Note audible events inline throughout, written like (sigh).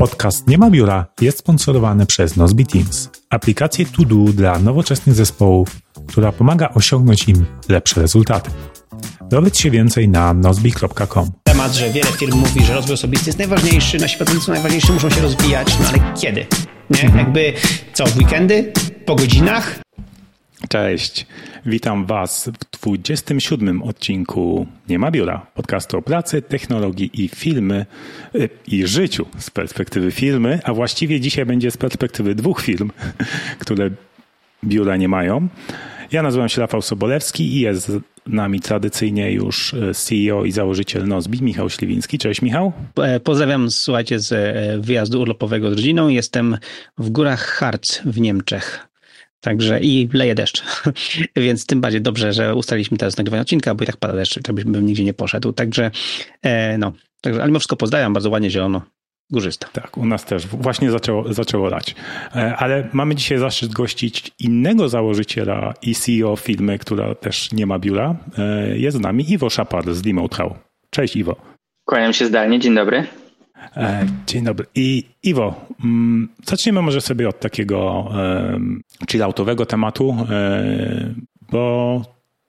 Podcast Nie ma biura jest sponsorowany przez Nozbi Teams, aplikację to do dla nowoczesnych zespołów, która pomaga osiągnąć im lepsze rezultaty. Dowiedz się więcej na nozbi.com. Temat, że wiele firm mówi, że rozwój osobisty jest najważniejszy, nasi pracownicy najważniejsi muszą się rozwijać, no ale kiedy? Nie? Mhm. Jakby co, w weekendy? Po godzinach? Cześć, witam Was w 27 odcinku Nie ma biura, podcastu o pracy, technologii i filmy y, i życiu z perspektywy firmy, a właściwie dzisiaj będzie z perspektywy dwóch firm, (laughs) które biura nie mają. Ja nazywam się Rafał Sobolewski i jest z nami tradycyjnie już y, CEO i założyciel Nozbi, Michał Śliwiński. Cześć Michał. E, pozdrawiam, słuchajcie, z e, wyjazdu urlopowego z rodziną. Jestem w górach Harz w Niemczech. Także i leje deszcz. (laughs) Więc tym bardziej dobrze, że ustaliliśmy teraz nagrywanie odcinka, bo i tak pada deszcz, tak bym nigdzie nie poszedł. Także e, no, także, ale mimo wszystko pozdrawiam, bardzo ładnie zielono. Górzysta. Tak, u nas też właśnie zaczęło, zaczęło lać. E, ale mamy dzisiaj zaszczyt gościć innego założyciela i CEO firmy, która też nie ma biura. E, jest z nami Iwo Szapar z How. Cześć Iwo. Kłaniam się zdalnie, dzień dobry. E, dzień dobry. I Iwo, mm, zaczniemy może sobie od takiego chilloutowego tematu, e, bo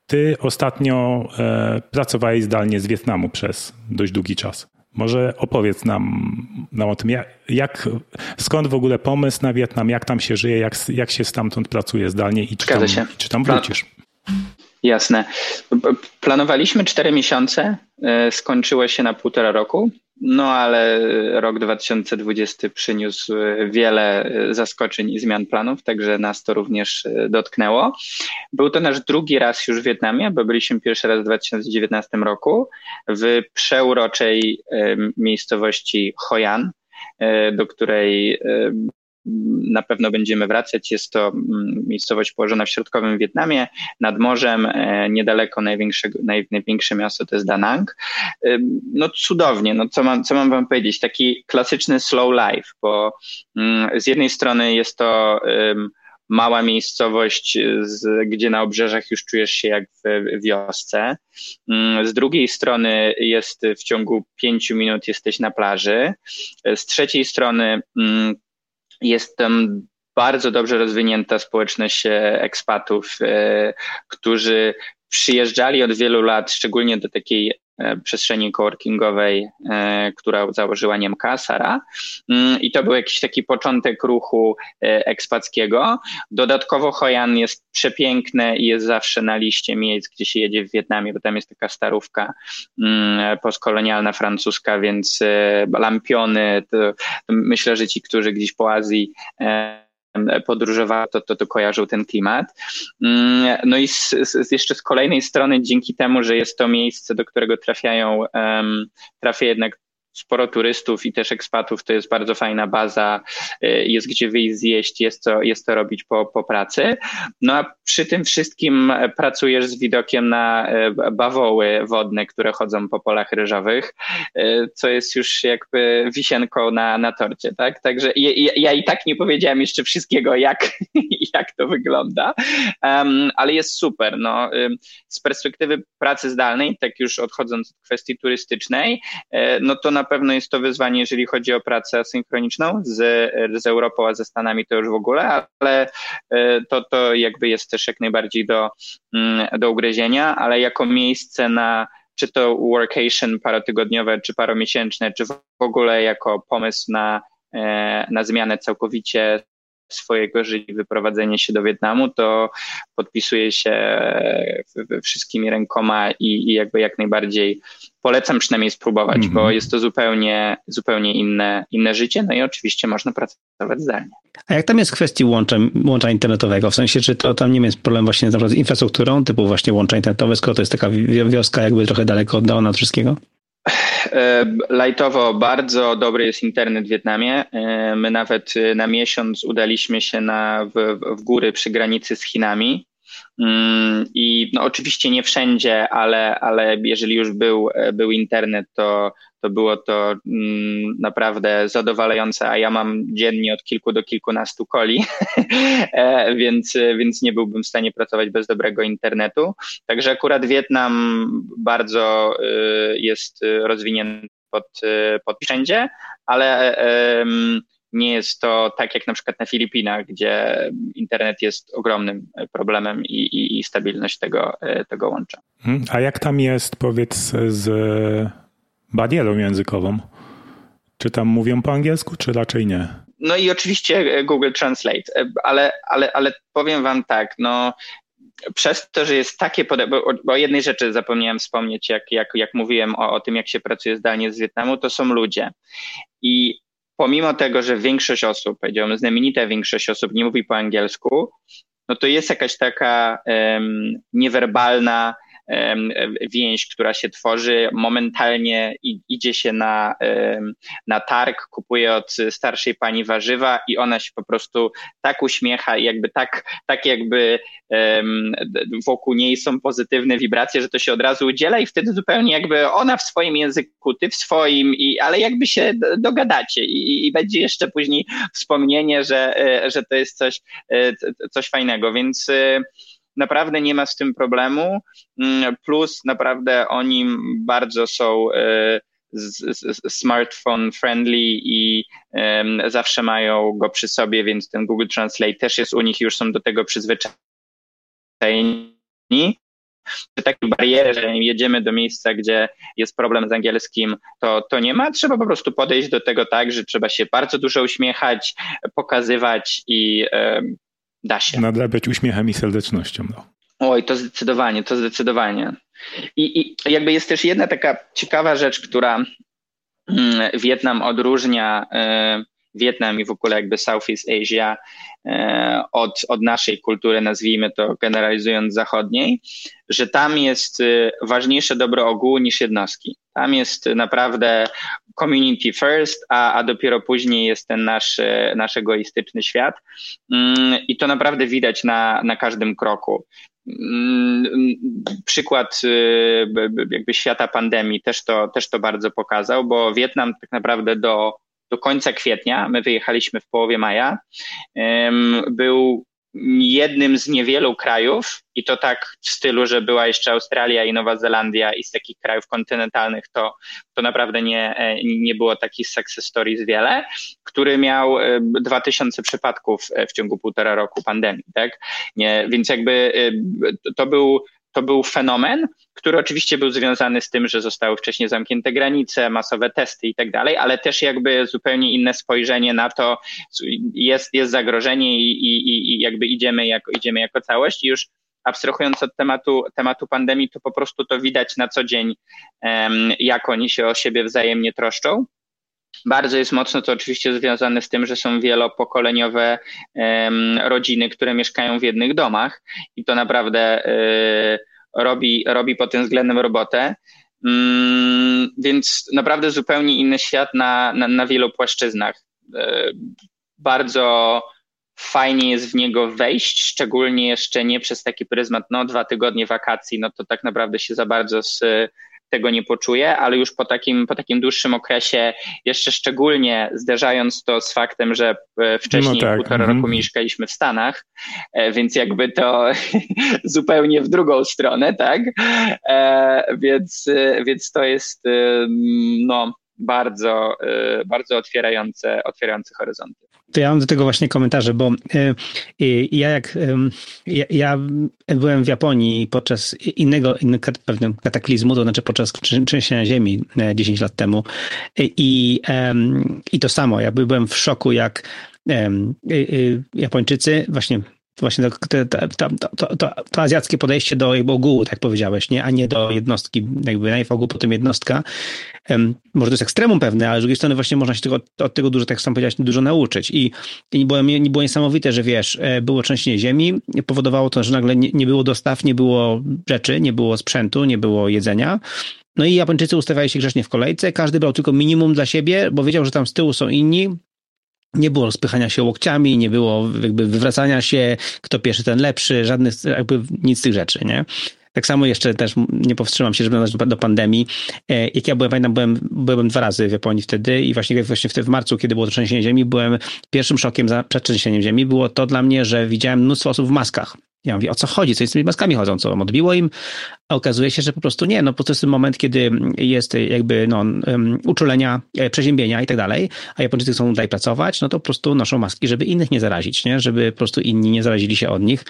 ty ostatnio e, pracowałeś zdalnie z Wietnamu przez dość długi czas. Może opowiedz nam, nam o tym, jak, jak, skąd w ogóle pomysł na Wietnam, jak tam się żyje, jak, jak się stamtąd pracuje zdalnie i czy tam, czy tam wrócisz? Jasne. Planowaliśmy 4 miesiące, skończyło się na półtora roku. No ale rok 2020 przyniósł wiele zaskoczeń i zmian planów, także nas to również dotknęło. Był to nasz drugi raz już w Wietnamie, bo byliśmy pierwszy raz w 2019 roku w przeuroczej miejscowości Hoi An, e, do której na pewno będziemy wracać. Jest to mm, miejscowość położona w środkowym Wietnamie, nad morzem, e, niedaleko największego, naj, największe miasto to jest Da Nang. No cudownie, no co mam, co mam wam powiedzieć? Taki klasyczny slow life, bo mm, z jednej strony jest to mała miejscowość, z, gdzie na obrzeżach już czujesz się jak w wiosce. Mm, z drugiej strony jest w ciągu pięciu minut jesteś na plaży. Z trzeciej strony jest tam bardzo dobrze rozwinięta społeczność e, ekspatów, e, którzy przyjeżdżali od wielu lat, szczególnie do takiej przestrzeni coworkingowej, która założyła Niemka, Sara. Mm, I to był jakiś taki początek ruchu ekspackiego. Dodatkowo Hojan jest przepiękne i jest zawsze na liście miejsc, gdzie się jedzie w Wietnamie, bo tam jest taka starówka mm, postkolonialna francuska, więc lampiony, myślę, że ci, którzy gdzieś po Azji podróżowała, to, to, to kojarzył ten klimat. Mm, no i z, z, jeszcze z kolejnej strony, dzięki temu, że jest to miejsce, do którego trafiają, trafia jednak sporo turystów i też ekspatów, to jest bardzo fajna baza, y, jest gdzie wyjść zjeść, jest co, jest to robić po, po pracy. No a przy tym wszystkim pracujesz z widokiem na y, bawoły wodne, które chodzą po polach ryżowych, y, co jest już jakby wisienką na, na torcie, tak? Także ja, ja i tak nie powiedziałem jeszcze wszystkiego, jak, (laughs) jak to wygląda, um, ale jest super. No, z perspektywy pracy zdalnej, tak już odchodząc od kwestii turystycznej, no to na na pewno jest to wyzwanie, jeżeli chodzi o pracę asynchroniczną z, z Europą, a ze Stanami to już w ogóle, ale e, to, to jakby jest też jak najbardziej do, mm, do ugryzienia, ale jako miejsce na czy to workation parotygodniowe, czy paromiesięczne, czy w ogóle jako pomysł na, e, na zmianę całkowicie swojego życia, wyprowadzenie się do Wietnamu, to podpisuje się wszystkimi rękoma i, i jakby jak najbardziej polecam przynajmniej spróbować, mm -hmm. bo mhm. jest to zupełnie, zupełnie inne, inne życie, no i oczywiście można pracować zdalnie. A jak tam jest w kwestii łącza, łącza internetowego? W sensie, czy to tam nie jest problem właśnie z infrastrukturą, typu właśnie łącza internetowe, skoro to jest taka wioska jakby trochę daleko oddalona od wszystkiego? E, lajtowo bardzo dobry jest internet w Wietnamie. E, my nawet na miesiąc udaliśmy się na, w, w góry przy granicy z Chinami I no, oczywiście nie wszędzie, ale, ale jeżeli już był, był internet, to, to było to mm, naprawdę zadowalające, a ja mam dziennie od kilku do kilkunastu coli, (laughs) e, więc, więc nie byłbym w stanie pracować bez dobrego internetu. Także akurat Wietnam bardzo y, jest rozwinięty pod, pod wszędzie, ale nie jest to tak jak na przykład na Filipinach, gdzie internet jest ogromnym problemem i, i, i stabilność tego, y, tego łącza. Mhm. A jak tam jest, powiedz, z barierą językową? Czy tam mówią po angielsku, czy raczej nie? No i oczywiście Google Translate, ale, ale, ale powiem wam tak, no przez to, że jest takie bo, bo o jednej rzeczy zapomniałem wspomnieć, jak, jak, jak mówiłem o, o tym, jak się pracuje zdalnie z Wietnamu, to są ludzie. I pomimo tego, że większość osób, powiedziałbym znamienita większość osób nie mówi po angielsku, no to jest jakaś taka um, niewerbalna więź, która się tworzy, momentalnie idzie się na, na targ, kupuje od starszej pani warzywa i ona się po prostu tak uśmiecha i jakby tak, tak jakby wokół niej są pozytywne wibracje, że to się od razu udziela i wtedy zupełnie jakby ona w swoim języku, ty w swoim, i, ale jakby się dogadacie i, i będzie jeszcze później wspomnienie, że, e, że to jest coś, e, coś fajnego, więc e, naprawdę nie ma z tym problemu. Mm, plus naprawdę oni bardzo są e, smartphone friendly i zawsze mają go przy sobie, więc ten Google Translate też jest u nich, już są do tego przyzwyczajeni. Takie bariery, że jedziemy do miejsca, gdzie jest problem z angielskim, to, to nie ma. Trzeba po prostu podejść do tego tak, że trzeba się bardzo dużo uśmiechać, pokazywać i Da się. Nadrabiać uśmiechem i serdecznością. No. Oj, to zdecydowanie, to zdecydowanie. I, I jakby jest też jedna taka ciekawa rzecz, która mm, Wietnam odróżnia y, Wietnam i w ogóle jakby Southeast Asia e, od, od naszej kultury, nazwijmy to generalizując zachodniej, że tam jest y, ważniejsze dobro ogółu niż jednostki. Tam jest naprawdę community first, a, a dopiero później jest ten nasz, e, nasz egoistyczny świat. Mm, I to naprawdę widać na, na każdym kroku. Mm, przykład y, jakby świata pandemii też to, też to bardzo pokazał, bo Wietnam tak naprawdę do do końca kwietnia, my wyjechaliśmy w połowie maja, był jednym z niewielu krajów, i to tak w stylu, że była jeszcze Australia i Nowa Zelandia, i z takich krajów kontynentalnych to, to naprawdę nie, e, nie było takich success stories wiele, który miał 2000 przypadków e, w ciągu półtora roku pandemii, tak? Nie, więc jakby e, to był to był fenomen, który oczywiście był związany z tym, że zostały wcześniej zamknięte granice, masowe testy i tak dalej, ale też jakby zupełnie inne spojrzenie na to, jest, jest zagrożenie i, i, i jakby idziemy jako, idziemy jako całość i już abstrahując od tematu, tematu pandemii, to po prostu to widać na co dzień, jak oni się o siebie wzajemnie troszczą. Bardzo jest mocno to oczywiście związane z tym, że są wielopokoleniowe rodziny, które mieszkają w jednych domach i to naprawdę y, robi, robi pod tym względem robotę. Mm, więc naprawdę zupełnie inny świat na, na, na wielu płaszczyznach. Y, bardzo fajnie jest w niego wejść, szczególnie jeszcze nie przez taki pryzmat, no dwa tygodnie wakacji, no to tak naprawdę się za bardzo z tego nie poczuje, ale już po takim, po takim dłuższym okresie, jeszcze szczególnie zderzając to z faktem, że e, wcześniej no tak. półtora mhm. roku mieszkaliśmy w Stanach, e, więc jakby to (laughs) zupełnie w drugą stronę, tak? E, więc, więc to jest no, bardzo, bardzo otwierające, otwierające horyzonty. To ja mam do tego właśnie komentarze, bo ja jak ja, byłem w Japonii podczas innego, innego kataklizmu, to znaczy podczas trzęsienia ziemi 10 lat temu i, i to samo, ja byłem w szoku jak Japończycy właśnie właśnie to, to, to, to, to azjackie podejście do jakby ogółu, tak powiedziałeś, nie? a nie do jednostki, jakby najpierw ogół, potem jednostka. Um, może to jest ekstremum pewne, ale z drugiej strony właśnie można się tego, od tego dużo, tak sam powiedziałeś, dużo nauczyć. I, i było, nie było niesamowite, że wiesz, e, było trzęsienie ziemi, powodowało to, że nagle nie, nie było dostaw, nie było rzeczy, nie było sprzętu, nie było jedzenia. No i Japończycy ustawiali się grzecznie w kolejce, każdy brał tylko minimum dla siebie, bo wiedział, że tam z tyłu są inni, nie było rozpychania się łokciami, nie było jakby wywracania się, kto pierwszy, ten lepszy, żadnych, jakby nic z tych rzeczy, nie? Tak samo jeszcze też nie powstrzymam się, żeby dodać do, pandemii. E, jak ja byłem, pamiętam, byłem, byłem dwa razy w Japonii wtedy i właśnie, właśnie wtedy w marcu, kiedy było trzęsienie ziemi, byłem pierwszym szokiem za, przed trzęsieniem ziemi. Było to dla mnie, że widziałem mnóstwo osób w maskach. Ja mówię, o co chodzi? Co z tymi maskami chodzą? Co odbiło im? A okazuje się, że po prostu nie. No po prostu moment, kiedy jest jakby no, um, uczulenia, e, przeziębienia i tak dalej, a Japończycy chcą tutaj pracować, no to po prostu noszą maski, żeby innych nie zarazić, nie? Żeby po prostu inni nie zarazili się od nich.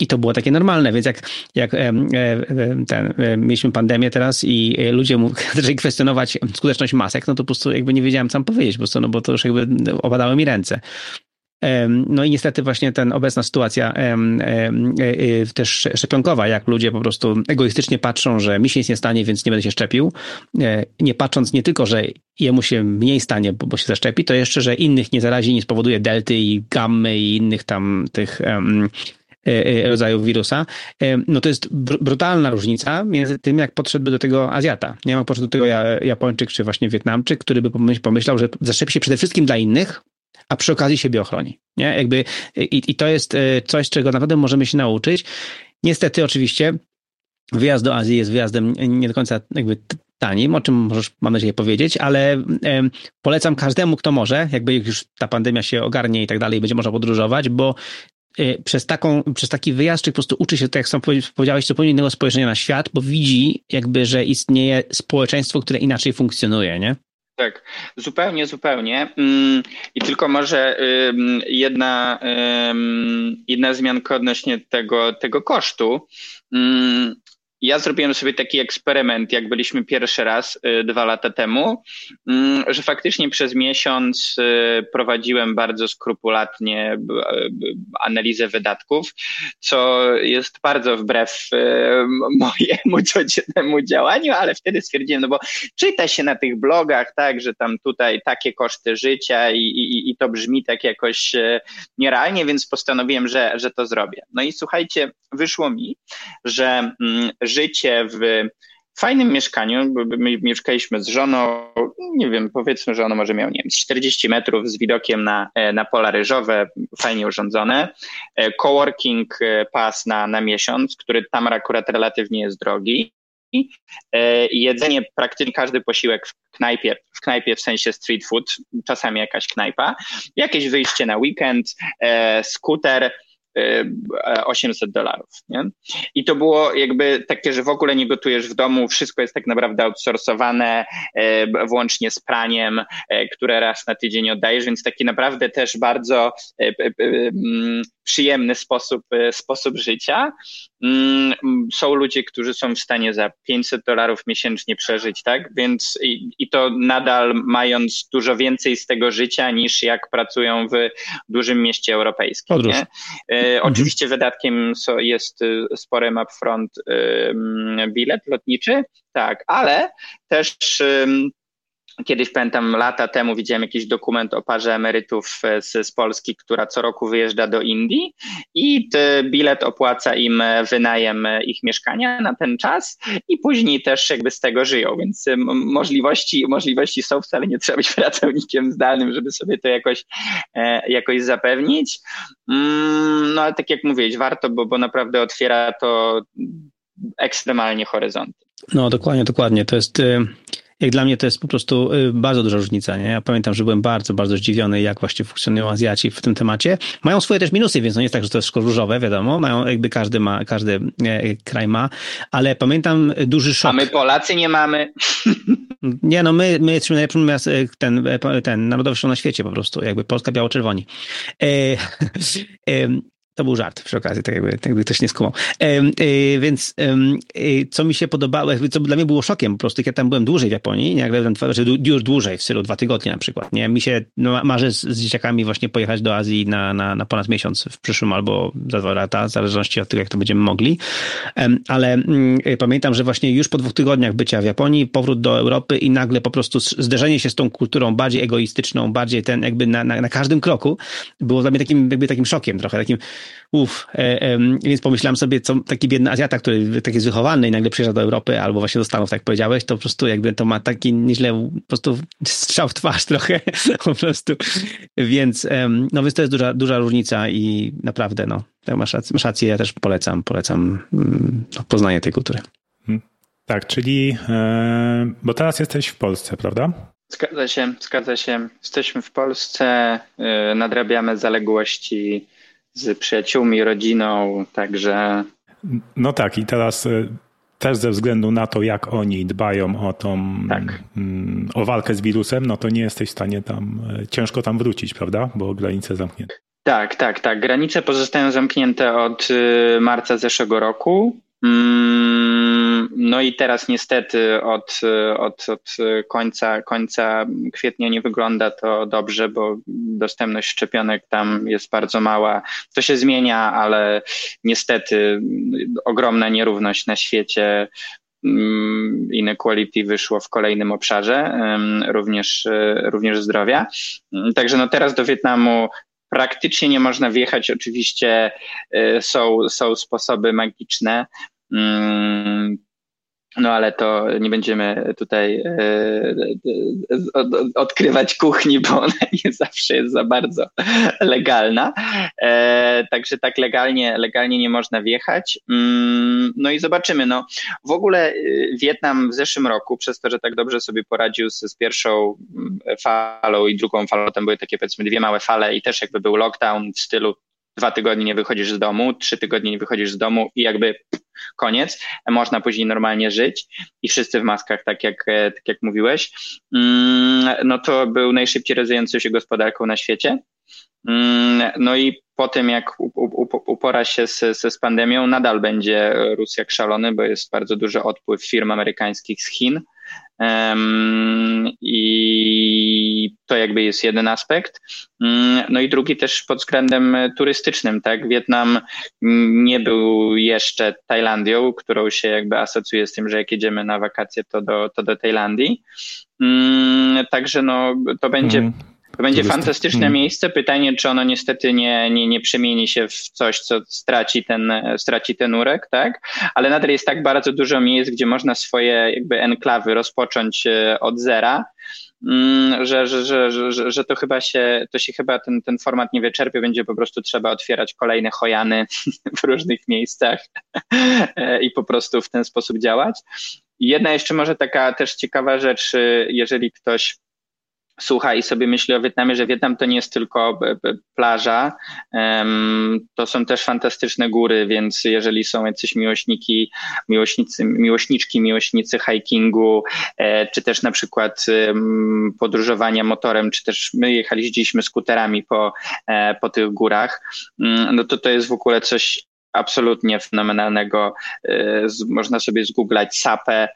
I to było takie normalne, więc jak, jak um, ten, mieliśmy pandemię teraz i ludzie (laughs) zaczęli kwestionować skuteczność masek, no to po prostu jakby nie wiedziałem, co mam powiedzieć, po prostu, no bo to już jakby opadały mi ręce. No i niestety właśnie ten obecna sytuacja e, e, też szczepionkowa, jak ludzie po prostu egoistycznie patrzą, że mi się nic nie stanie, więc nie będę się szczepił, e, nie patrząc nie tylko, że jemu się mniej stanie, bo się zaszczepi, to jeszcze, że innych nie zarazi, nie spowoduje delty i gammy i innych tam tych rodzajów wirusa, no to jest brutalna różnica między tym, jak podszedłby do tego Azjata. Nie jak podszedł do tego Japończyk czy właśnie Wietnamczyk, który by pomyślał, że zaszczepi się przede wszystkim dla innych, a przy okazji siebie ochroni. Nie? Jakby, i, I to jest e, coś, czego naprawdę możemy się nauczyć. Niestety, oczywiście, wyjazd do Azji jest wyjazdem nie do końca jakby tanim, o czym możesz, mam nadzieję, powiedzieć, ale polecam każdemu, kto może, jakby już ta pandemia się ogarnie i tak dalej, będzie można podróżować, bo e, przez, taką, przez taki wyjazd, czy po prostu uczy się, tak jak sam powiedziałeś, zupełnie innego spojrzenia na świat, bo widzi jakby, że istnieje społeczeństwo, które inaczej funkcjonuje, nie? Tak, zupełnie, zupełnie. Mm, I tylko może jedna, jedna wzmianka odnośnie tego, tego kosztu. Ja zrobiłem sobie taki eksperyment, jak byliśmy pierwszy raz y, dwa lata temu, mm, że faktycznie przez miesiąc y, prowadziłem bardzo skrupulatnie analizę wydatków, co jest bardzo wbrew y, mojemu (laughs) codziennemu działaniu, ale wtedy stwierdziłem, no bo czyta się na tych blogach, tak, że tam tutaj takie koszty życia i, i, i to brzmi tak jakoś nierealnie, więc postanowiłem, że, że to zrobię. No i słuchajcie, wyszło mi, że mm, życie w fajnym mieszkaniu, my mieszkaliśmy z żoną, nie wiem, powiedzmy, że ono może miał, nie wiem, 40 metrów z widokiem na, e, na pola ryżowe, fajnie urządzone, e, coworking e, pass na, na miesiąc, który tam akurat relatywnie jest drogi, jedzenie, praktycznie każdy posiłek w knajpie, w knajpie w sensie street food, czasami jakaś knajpa, jakieś wyjście na weekend, skuter, 800 dolarów. I to było jakby takie, że w ogóle nie gotujesz w domu, wszystko jest tak naprawdę outsourcowane, e, włącznie z praniem, e, które raz na tydzień oddajesz, więc taki naprawdę też bardzo e, mm, przyjemny sposób, sposób życia. Mm, są ludzie, którzy są w stanie za 500 dolarów miesięcznie przeżyć, tak? Więc i, i to nadal mając dużo więcej z tego życia niż jak pracują w dużym mieście europejskim. Nie? E, mhm. Oczywiście wydatkiem jest y, sporym upfront bilet lotniczy, tak, ale też Kiedyś pamiętam lata temu widziałem jakiś dokument o parze emerytów e, z, z Polski, która co roku wyjeżdża do Indii i bilet opłaca im e, wynajem e, ich mieszkania na ten czas i później też jakby z tego żyją, więc możliwości, możliwości są, wcale nie trzeba być (laughs) pracownikiem zdalnym, żeby sobie to jakoś, jakoś zapewnić. Mm, no ale tak jak mówiłeś, warto, bo, bo naprawdę otwiera to ekstremalnie horyzonty. No dokładnie, dokładnie. To jest jak dla mnie to jest po prostu y, bardzo duża różnica. Nie? Ja pamiętam, że byłem bardzo, bardzo zdziwiony, jak właśnie funkcjonują Azjaci w tym temacie. Mają swoje też minusy, więc to nie jest tak, że to jest wszystko różowe, wiadomo. Mają, jakby każdy ma, każdy e, kraj ma, ale pamiętam duży szok. A my Polacy nie mamy. (laughs) Nie, no my, my jesteśmy najlepszym e, ten, e, ten narodowością na świecie po prostu, jakby Polska biało-czerwoni. E, (laughs) e, to był żart przy okazji, tak jakby, tak jakby ktoś nie skumał. E, więc e, co mi się podobało, co dla mnie było szokiem po prostu, jak ja tam byłem dłużej w Japonii, nie, jak tam, już dłużej, w stylu dwa tygodnie na przykład, nie, mi się no, marzy z, z dzieciakami właśnie pojechać do Azji na, na, na ponad miesiąc w przyszłym albo za dwa lata, w zależności od tego, jak to będziemy mogli, ale mm, pamiętam, że właśnie już po dwóch tygodniach bycia w Japonii, powrót do Europy i nagle po prostu zderzenie się z tą kulturą bardziej egoistyczną, bardziej ten jakby na, na, na każdym kroku, było dla mnie takim jakby takim szokiem trochę, takim uff, e, e, więc pomyślałem sobie, co taki biedny Azjata, który taki jest wychowany i nagle przyjeżdża do Europy albo właśnie do Stanów, tak powiedziałeś, to po prostu jakby to ma taki nieźle, po prostu strzał w twarz (laughs) trochę, po prostu. Więc, no więc to jest duża, duża różnica i naprawdę, no, masz rację, masz rację ja też polecam, polecam mm, no, poznanie tej kultury. Hmm. Tak, czyli, e, bo teraz jesteś w Polsce, prawda? Zgadza się, zgadza się. Jesteśmy w Polsce, e, nadrabiamy zaległości z przyjaciółmi, rodziną, także. No tak, i teraz e, też ze względu na to, jak oni dbają o tą, tak. Mm, o walkę z wirusem, no to nie jesteś w stanie tam, ciężko tam wrócić, prawda? Bo granice zamknięte. Tak, tak, tak. Granice pozostają zamknięte od marca zeszłego roku. No i teraz niestety od, od, od końca, końca kwietnia nie wygląda to dobrze, bo dostępność szczepionek tam jest bardzo mała. To się zmienia, ale niestety ogromna nierówność na świecie. Mm, inequality wyszło w kolejnym obszarze, również, również zdrowia. Także no teraz do Wietnamu praktycznie nie można wjechać. Oczywiście e, są, są sposoby magiczne, Mm, no ale to nie będziemy tutaj e, e, odkrywać kuchni, bo ona (laughs) nie zawsze jest za bardzo legalna. E, także tak legalnie, legalnie nie można wjechać. Mm, no i zobaczymy. No, w ogóle Wietnam w zeszłym roku, przez to, że tak dobrze sobie poradził z, pierwszą mm, falą i drugą falą, tam były takie powiedzmy dwie małe fale i też jakby był lockdown w stylu dwa tygodnie nie wychodzisz z domu, trzy tygodnie nie wychodzisz z domu i jakby koniec. Można później normalnie żyć i wszyscy w maskach, tak jak, e, tak jak mówiłeś. Mm, no to był najszybciej rozwijający się gospodarką na świecie. Mm, no i po tym, jak upora się z, z, pandemią, nadal będzie rósł jak szalony, bo jest bardzo duży odpływ firm amerykańskich z Chin. I to jakby jest jeden aspekt. Mm, no i drugi też pod względem turystycznym, tak? Wietnam nie był jeszcze Tajlandią, którą się jakby asocjuje z tym, że jak jedziemy na wakacje, to do, to do Tajlandii. Mm, także no, to będzie mm. To będzie fantastyczne hmm. miejsce. Pytanie, czy ono niestety nie, nie, nie przemieni się w coś, co straci ten, straci ten urek, tak? Ale nadal jest tak bardzo dużo miejsc, gdzie można swoje jakby enklawy rozpocząć e, od zera. Mm, że, że, że, że, że to chyba się, to się chyba ten, ten format nie wyczerpie, będzie po prostu trzeba otwierać kolejne chojany (laughs) w różnych miejscach (laughs) e, i po prostu w ten sposób działać. Jedna jeszcze może taka też ciekawa rzecz, e, jeżeli ktoś słucha i sobie myśli o Wietnamie, że Wietnam to nie jest tylko e, e, plaża, to są też fantastyczne góry, więc jeżeli są jacyś miłośniki, miłośnicy, miłośniczki, miłośnicy hikingu, e, czy też na przykład podróżowania motorem, czy też my jechaliśmy skuterami po, po tych górach, mm, no to to jest w ogóle coś absolutnie fenomenalnego. Można sobie zgooglać Sapę,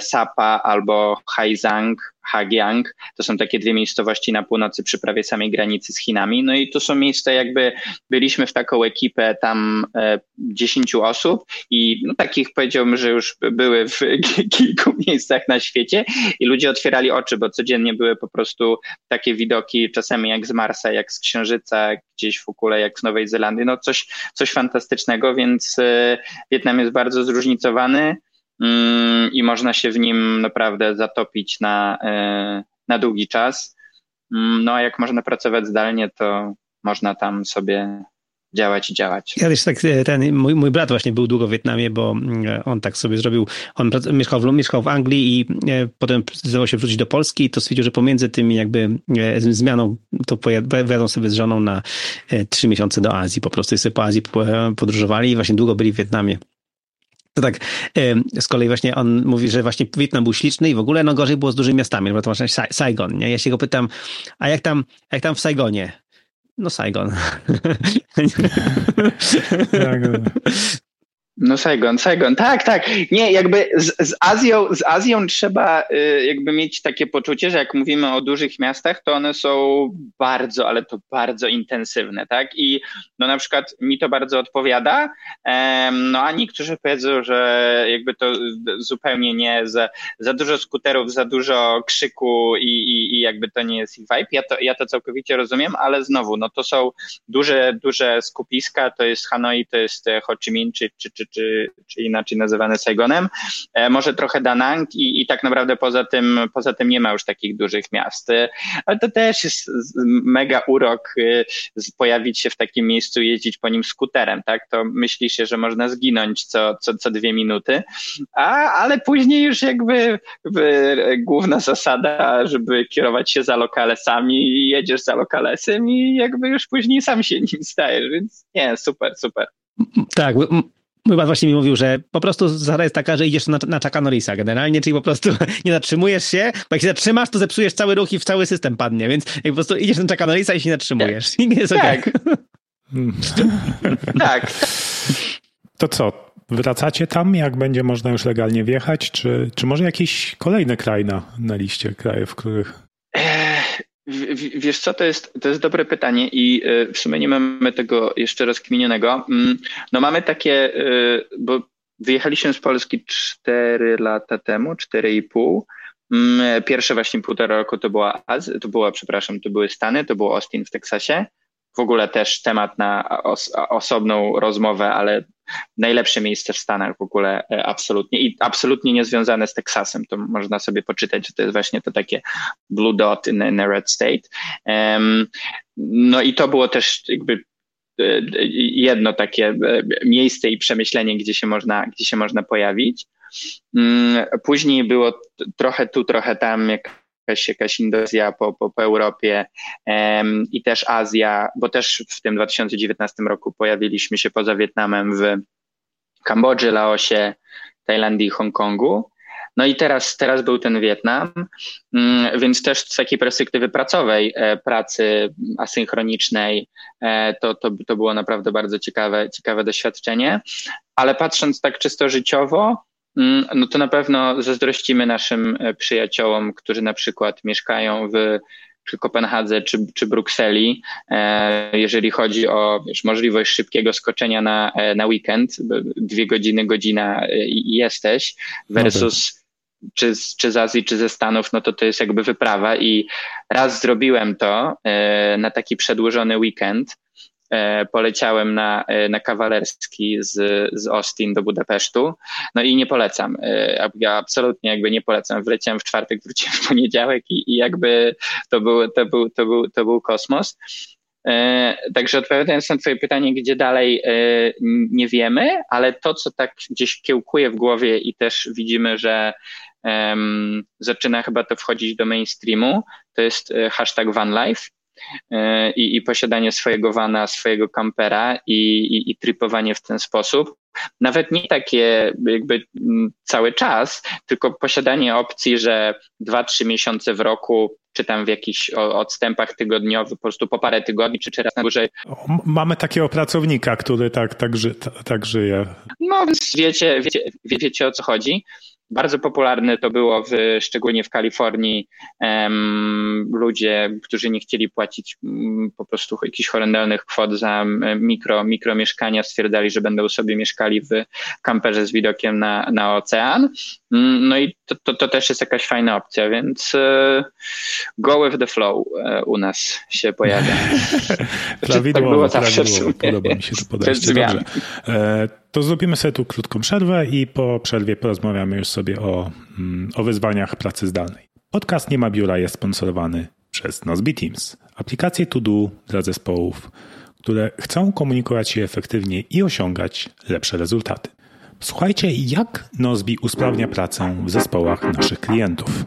Sapa albo Haizang, Hagiang. To są takie dwie miejscowości na północy przy prawie samej granicy z Chinami. No i to są miejsca jakby, byliśmy w taką ekipę tam e, dziesięciu osób i no, takich powiedziałbym, że już były w (laughs) kilku miejscach na świecie i ludzie otwierali oczy, bo codziennie były po prostu takie widoki czasami jak z Marsa, jak z Księżyca, gdzieś w ogóle jak z Nowej Zelandii, no coś, coś fantastycznego, więc e, Wietnam jest bardzo zróżnicowany. Mm, i można się w nim naprawdę zatopić na, e, na długi czas. Mm, no a jak można pracować zdalnie, to można tam sobie działać i działać. Ja też tak, e, ten, mój, mój brat właśnie był długo w Wietnamie, bo mm, on tak sobie zrobił, on mieszkał w, mieszkał w Anglii i e, potem zdecydował się wrócić do Polski i to stwierdził, że pomiędzy tymi jakby zmianą to pojadą sobie z żoną na trzy miesiące do Azji, po prostu i sobie po Azji podróżowali i właśnie długo byli w Wietnamie. To tak, z kolei właśnie on mówi, że właśnie Wietnam był śliczny i w ogóle no gorzej było z dużymi miastami, bo to masz Saigon, nie? Ja się go pytam, a jak tam, jak tam w Saigonie? No Saigon. (laughs) Tak. No Saigon, Saigon, tak, tak. Nie, jakby z, z, Azją, z Azją trzeba y, jakby mieć takie poczucie, że jak mówimy o dużych miastach, to one są bardzo, ale to bardzo intensywne, tak? I no na przykład mi to bardzo odpowiada, no a niektórzy powiedzą, że jakby to zupełnie nie, za, za dużo skuterów, za dużo krzyku i, i, i jakby to nie jest ich vibe. Ja to, ja to całkowicie rozumiem, ale znowu, no to są duże, duże skupiska, to jest Hanoi, to jest Ho Chi Minh, czy, czy, czy czy, czy, inaczej nazywane Saigonem, e, może trochę Danang i, i tak naprawdę poza tym, poza tym nie ma już takich dużych miast. E, ale to też jest mega urok e, pojawić się w takim miejscu, jeździć po nim skuterem, tak? To myśli się, że można zginąć co, co, co dwie minuty, a, ale później już jakby główna zasada, żeby kierować się za lokalesami, jedziesz za lokalesem i jakby już później sam się nim stajesz, więc nie, super, super. Tak, Mój pan właśnie mi mówił, że po prostu zasada jest taka, że idziesz na, na Chucka Norrisa generalnie, czyli po prostu (laughs) nie zatrzymujesz się, bo jak się zatrzymasz, to zepsujesz cały ruch i w cały system padnie, więc jak po prostu idziesz na Chucka Norrisa i się nie zatrzymujesz. Tak. I (laughs) nie jest tak. Okay. tak. (laughs) To co? Wracacie tam, jak będzie można już legalnie wjechać, czy, czy może jakiś kolejny kraj na, na liście krajów, w. Wiesz co, to jest, to jest dobre pytanie i e, w sumie nie mamy tego jeszcze rozkminionego. Mm, no mamy takie, e, bo wyjechaliśmy z Polski 4 lata temu, 4,5. Mm, pierwsze właśnie półtora roku to była Az, to była, przepraszam, to były Stany, to było Austin w Teksasie. W ogóle też temat na os osobną rozmowę, ale najlepsze miejsce w Stanach w ogóle e, absolutnie i absolutnie niezwiązane z Teksasem. To można sobie poczytać, że to jest właśnie to takie blue dot in, in a red state. No i to było też jakby e, jedno takie e, miejsce i przemyślenie, gdzie się można, gdzie się można pojawić. Mm, później było trochę tu, trochę tam, jak jakaś, jakaś Indozja po, po, po Europie i też Azja, bo też w tym 2019 roku pojawiliśmy się poza Wietnamem w Kambodży, Laosie, Tajlandii i Hongkongu. No i teraz, teraz był ten Wietnam, mm, więc też z takiej perspektywy pracowej, e, pracy asynchronicznej, e, to, to, to było naprawdę bardzo ciekawe, ciekawe doświadczenie. Ale patrząc tak czysto życiowo, no to na pewno zazdrościmy naszym e, przyjaciołom, którzy na przykład mieszkają w czy Kopenhadze, czy, czy Brukseli, e, jeżeli chodzi o wiesz, możliwość szybkiego skoczenia na, e, na weekend, dwie godziny, godzina i jesteś, versus no czy, czy z Azji, czy ze Stanów, no to to jest jakby wyprawa. I raz zrobiłem to na taki przedłużony weekend, poleciałem na, e, na kawalerski z, z Austin do Budapesztu. No i nie polecam. E, ja absolutnie jakby nie polecam. Wleciałem w czwartek, wróciłem w poniedziałek i, i jakby to był, to, był, to, był, to był kosmos. Także odpowiadając na Twoje pytanie, gdzie dalej nie wiemy, ale to, co tak gdzieś kiełkuje w głowie i też widzimy, że um, zaczyna chyba to wchodzić do mainstreamu, to jest hashtag vanlife E, i, i posiadanie swojego vana, swojego kampera i, i, i tripowanie w ten sposób. Nawet nie takie jakby mm, cały czas, tylko posiadanie opcji, że dwa, trzy miesiące w roku czy tam w jakichś odstępach tygodniowych, po prostu po parę tygodni, czy, czy raz na dłużej. Mamy takiego pracownika, który tak, tak, ży, tak żyje. No więc wiecie, wiecie, wiecie o co chodzi. Bardzo popularne to było w, szczególnie w Kalifornii. Um, ludzie, którzy nie chcieli płacić um, po prostu jakichś horrendalnych kwot za mikro, mikro mieszkania, stwierdzali, że będą sobie mieszkali w kamperze z widokiem na, na ocean. Um, no i to, to, to, też jest jakaś fajna opcja, więc uh, go with the flow uh, u nas się pojawia. (laughs) prawidłowo, tak było zawsze Podoba mi się to podejście. Dobrze. E, to zrobimy sobie tu krótką przerwę i po przerwie porozmawiamy już sobie o, mm, o wyzwaniach pracy zdalnej. Podcast Nie ma biura jest sponsorowany przez Nozbe Teams, aplikację to do dla zespołów, które chcą komunikować się efektywnie i osiągać lepsze rezultaty. Słuchajcie, jak Nozbe usprawnia pracę w zespołach naszych klientów.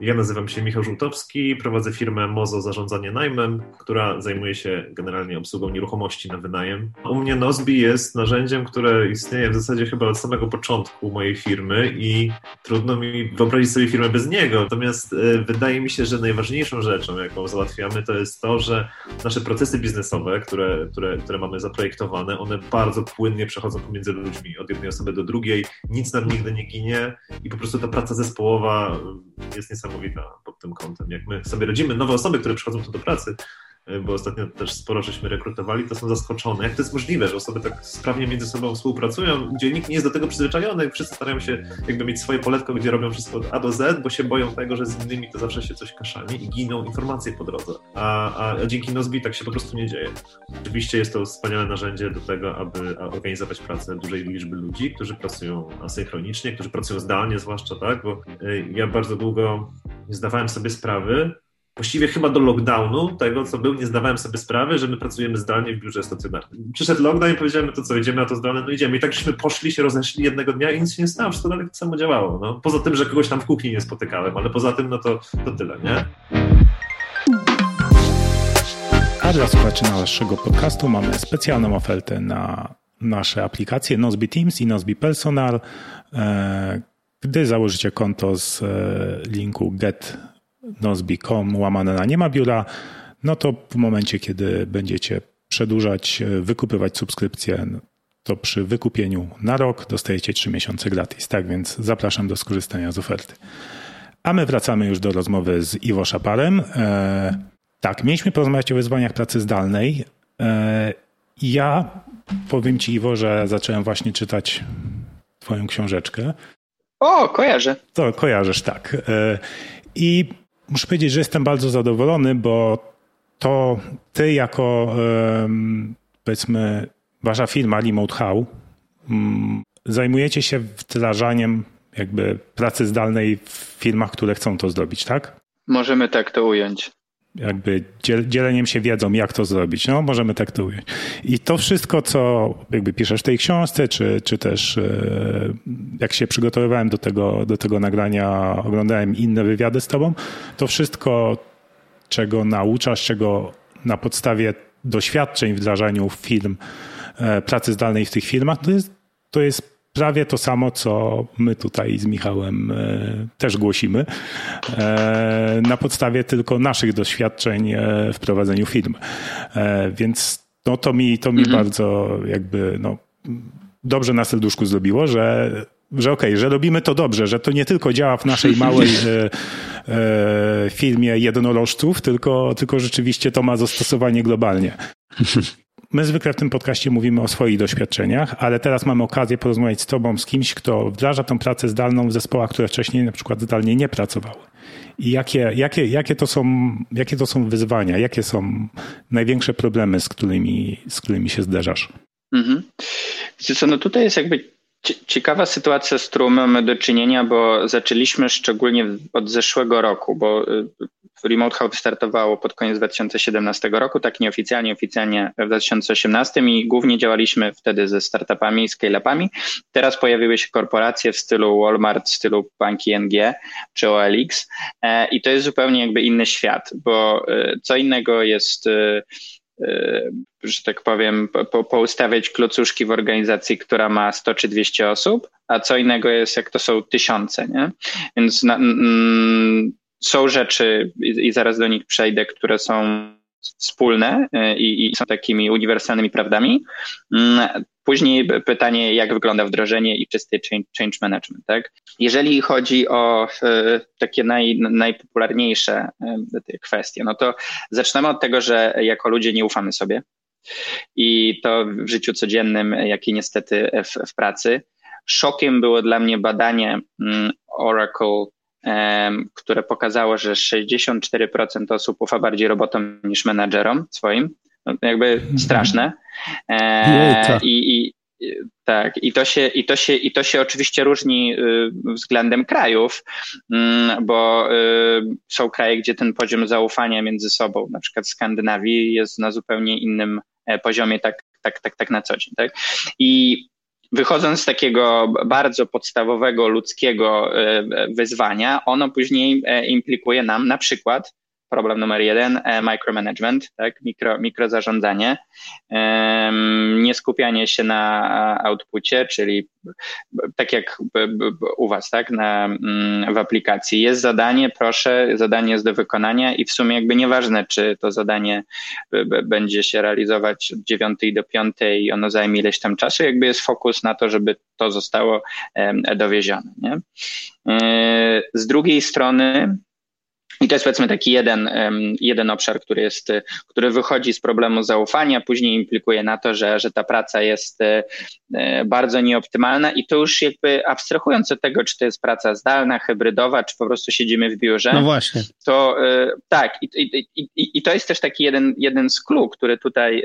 Ja nazywam się Michał Żółtowski, prowadzę firmę Mozo Zarządzanie Najmem, która zajmuje się generalnie obsługą nieruchomości na wynajem. U mnie Nozbi jest narzędziem, które istnieje w zasadzie chyba od samego początku mojej firmy i trudno mi wyobrazić sobie firmę bez niego. Natomiast e, wydaje mi się, że najważniejszą rzeczą, jaką załatwiamy, to jest to, że nasze procesy biznesowe, które, które, które mamy zaprojektowane, one bardzo płynnie przechodzą pomiędzy ludźmi, od jednej osoby do drugiej, nic nam nigdy nie ginie i po prostu ta praca zespołowa jest niesamowita pod tym kątem. Jak my sobie rodzimy nowe osoby, które przychodzą tu do pracy, bo ostatnio też sporo żeśmy rekrutowali, to są zaskoczone. Jak to jest możliwe, że osoby tak sprawnie między sobą współpracują, gdzie nikt nie jest do tego przyzwyczajony, wszyscy starają się jakby mieć swoje poletko, gdzie robią wszystko od A do Z, bo się boją tego, że z innymi to zawsze się coś kaszani i giną informacje po drodze. A, a dzięki Nozbi tak się po prostu nie dzieje. Oczywiście jest to wspaniałe narzędzie do tego, aby organizować pracę dużej liczby ludzi, którzy pracują asynchronicznie, którzy pracują zdalnie zwłaszcza, tak, bo e, ja bardzo długo nie zdawałem sobie sprawy, właściwie chyba do lockdownu, tego co był, nie zdawałem sobie sprawy, że my pracujemy zdalnie w biurze stacjonarnym. Przyszedł lockdown i powiedziałem, to co, idziemy na to zdalne, no idziemy. I tak żeśmy poszli, się rozeszli jednego dnia i nic się nie stało, wszystko dalej tak samo działało. No. Poza tym, że kogoś tam w kuchni nie spotykałem, ale poza tym, no to, to tyle, nie? A dla słuchaczy naszego podcastu mamy specjalną ofertę na nasze aplikacje Nozbe Teams i Nozbe Personal. E, gdy założycie konto z e, linku get nozbi.com łamane na nie ma biura, no to w momencie, kiedy będziecie przedłużać, e, wykupywać subskrypcję, to przy wykupieniu na rok dostajecie 3 miesiące gratis. Tak więc zapraszam do skorzystania z oferty. A my wracamy już do rozmowy z Iwo Szaparem. E, tak, mieliśmy porozmawiać o wyzwaniach pracy zdalnej. E, ja powiem Ci, Iwo, że zacząłem właśnie czytać Twoją książeczkę. O, kojarzę. To kojarzysz, tak. E, I muszę powiedzieć, że jestem bardzo zadowolony, bo to ty jako powiedzmy wasza firma Remote How mm, zajmujecie się wdrażaniem jakby pracy zdalnej w firmach, które chcą to zrobić, tak? Możemy tak to ująć jakby dzieleniem się wiedzą, jak to zrobić. No, możemy tak to ująć. I to wszystko, co jakby piszesz w tej książce, czy, czy też e, jak się przygotowywałem do tego, do tego nagrania, oglądałem inne wywiady z tobą, to wszystko, czego nauczasz, czego na podstawie doświadczeń w wdrażaniu firm, e, pracy zdalnej w tych firmach, to jest, to jest prawie to samo, co my tutaj z Michałem e, też głosimy, e, na podstawie tylko naszych doświadczeń e, w prowadzeniu firm. Więc no, to mi, to mi mhm. bardzo jakby no, dobrze na serduszku zrobiło, że że okej, okay, że robimy to dobrze, że to nie tylko działa w naszej (laughs) małej e, e, firmie jednorożców, tylko, tylko rzeczywiście to ma zastosowanie globalnie. (laughs) My zwykle w tym podcaście mówimy o swoich doświadczeniach, ale teraz mamy okazję porozmawiać z Tobą, z kimś, kto wdraża tą pracę zdalną w zespołach, które wcześniej na przykład zdalnie nie pracowały. I jakie, jakie, jakie, to, są, jakie to są wyzwania, jakie są największe problemy, z którymi, z którymi się zderzasz? Mhm. Co, no tutaj jest jakby Ciekawa sytuacja, z którą mamy do czynienia, bo zaczęliśmy szczególnie od zeszłego roku, bo y, Remote Hub startowało pod koniec 2017 roku, tak nieoficjalnie, oficjalnie w 2018 i głównie działaliśmy wtedy ze startupami, scale-upami. Teraz pojawiły się korporacje w stylu Walmart, w stylu banki ING czy OLX e, i to jest zupełnie jakby inny świat, bo y, co innego jest Y, że tak powiem, po, poustawiać klocuszki w organizacji, która ma 100 czy 200 osób, a co innego jest, jak to są tysiące, nie? Więc na, mm, są rzeczy, i, i zaraz do nich przejdę, które są wspólne y, i, i, są takimi uniwersalnymi prawdami. Mm, później pytanie, jak wygląda wdrożenie i czysty change management. Tak? Jeżeli chodzi o y, takie naj, najpopularniejsze y, kwestie, no to zaczynamy od tego, że jako ludzie nie ufamy sobie. I to w życiu codziennym, jak i niestety w, w pracy. Szokiem było dla mnie badanie mm, Oracle które pokazało, że 64% osób ufa bardziej robotom niż menadżerom swoim. No, jakby mhm. straszne. E, I, i, tak, i to, się, i, to się, i to się oczywiście różni y, względem krajów, mm, bo y, są kraje, gdzie ten poziom zaufania między sobą, na przykład w Skandynawii, jest na zupełnie innym e, poziomie, tak, tak, tak, tak na co dzień. Tak? I wychodząc z takiego bardzo podstawowego ludzkiego wyzwania, ono później implikuje nam na przykład problem numer jeden, e, micromanagement, tak, mikro, mikrozarządzanie, nie skupianie się na outpucie, czyli tak jak u Was, tak, na, mm, w aplikacji. Jest zadanie, proszę, zadanie jest do wykonania i w sumie jakby nieważne, czy to zadanie będzie się realizować od 9 do 5 i ono zajmie ileś tam czasu, jakby jest fokus na to, żeby to zostało dowiezione. Nie? E, z drugiej strony, i to jest powiedzmy taki jeden, jeden obszar, który, jest, który wychodzi z problemu zaufania, później implikuje na to, że, że ta praca jest e, e, bardzo nieoptymalna i to już jakby abstrahując od tego, czy to jest praca zdalna, hybrydowa, czy po prostu siedzimy w biurze. No właśnie. To e, tak, i, i, i, i to jest też taki jeden, jeden z clue, który tutaj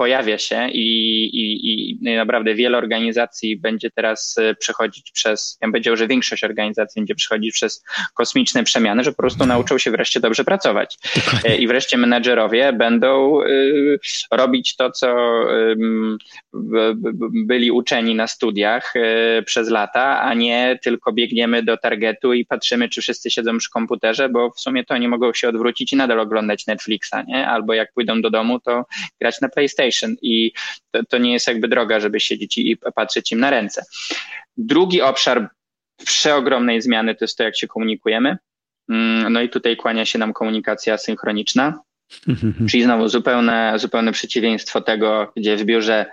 pojawia się i, i, i naprawdę wiele organizacji będzie teraz e, przechodzić przez, ja bym powiedział, że większość organizacji będzie przechodzić przez kosmiczne przemiany, że po prostu nauczą się wreszcie dobrze pracować. E, I wreszcie menadżerowie będą y, robić to, co byli uczeni na studiach przez lata, a nie tylko biegniemy do targetu i patrzymy, czy wszyscy siedzą przy komputerze, bo w sumie to nie mogą się odwrócić i nadal oglądać Netflixa, nie? Albo jak pójdą do domu, to grać na PlayStation i to, to nie jest jakby droga, żeby siedzieć i patrzeć im na ręce. Drugi obszar przeogromnej zmiany to jest to, jak się komunikujemy. Mm, no i tutaj kłania się nam komunikacja synchroniczna. Czyli znowu zupełne, zupełne przeciwieństwo tego, gdzie w biurze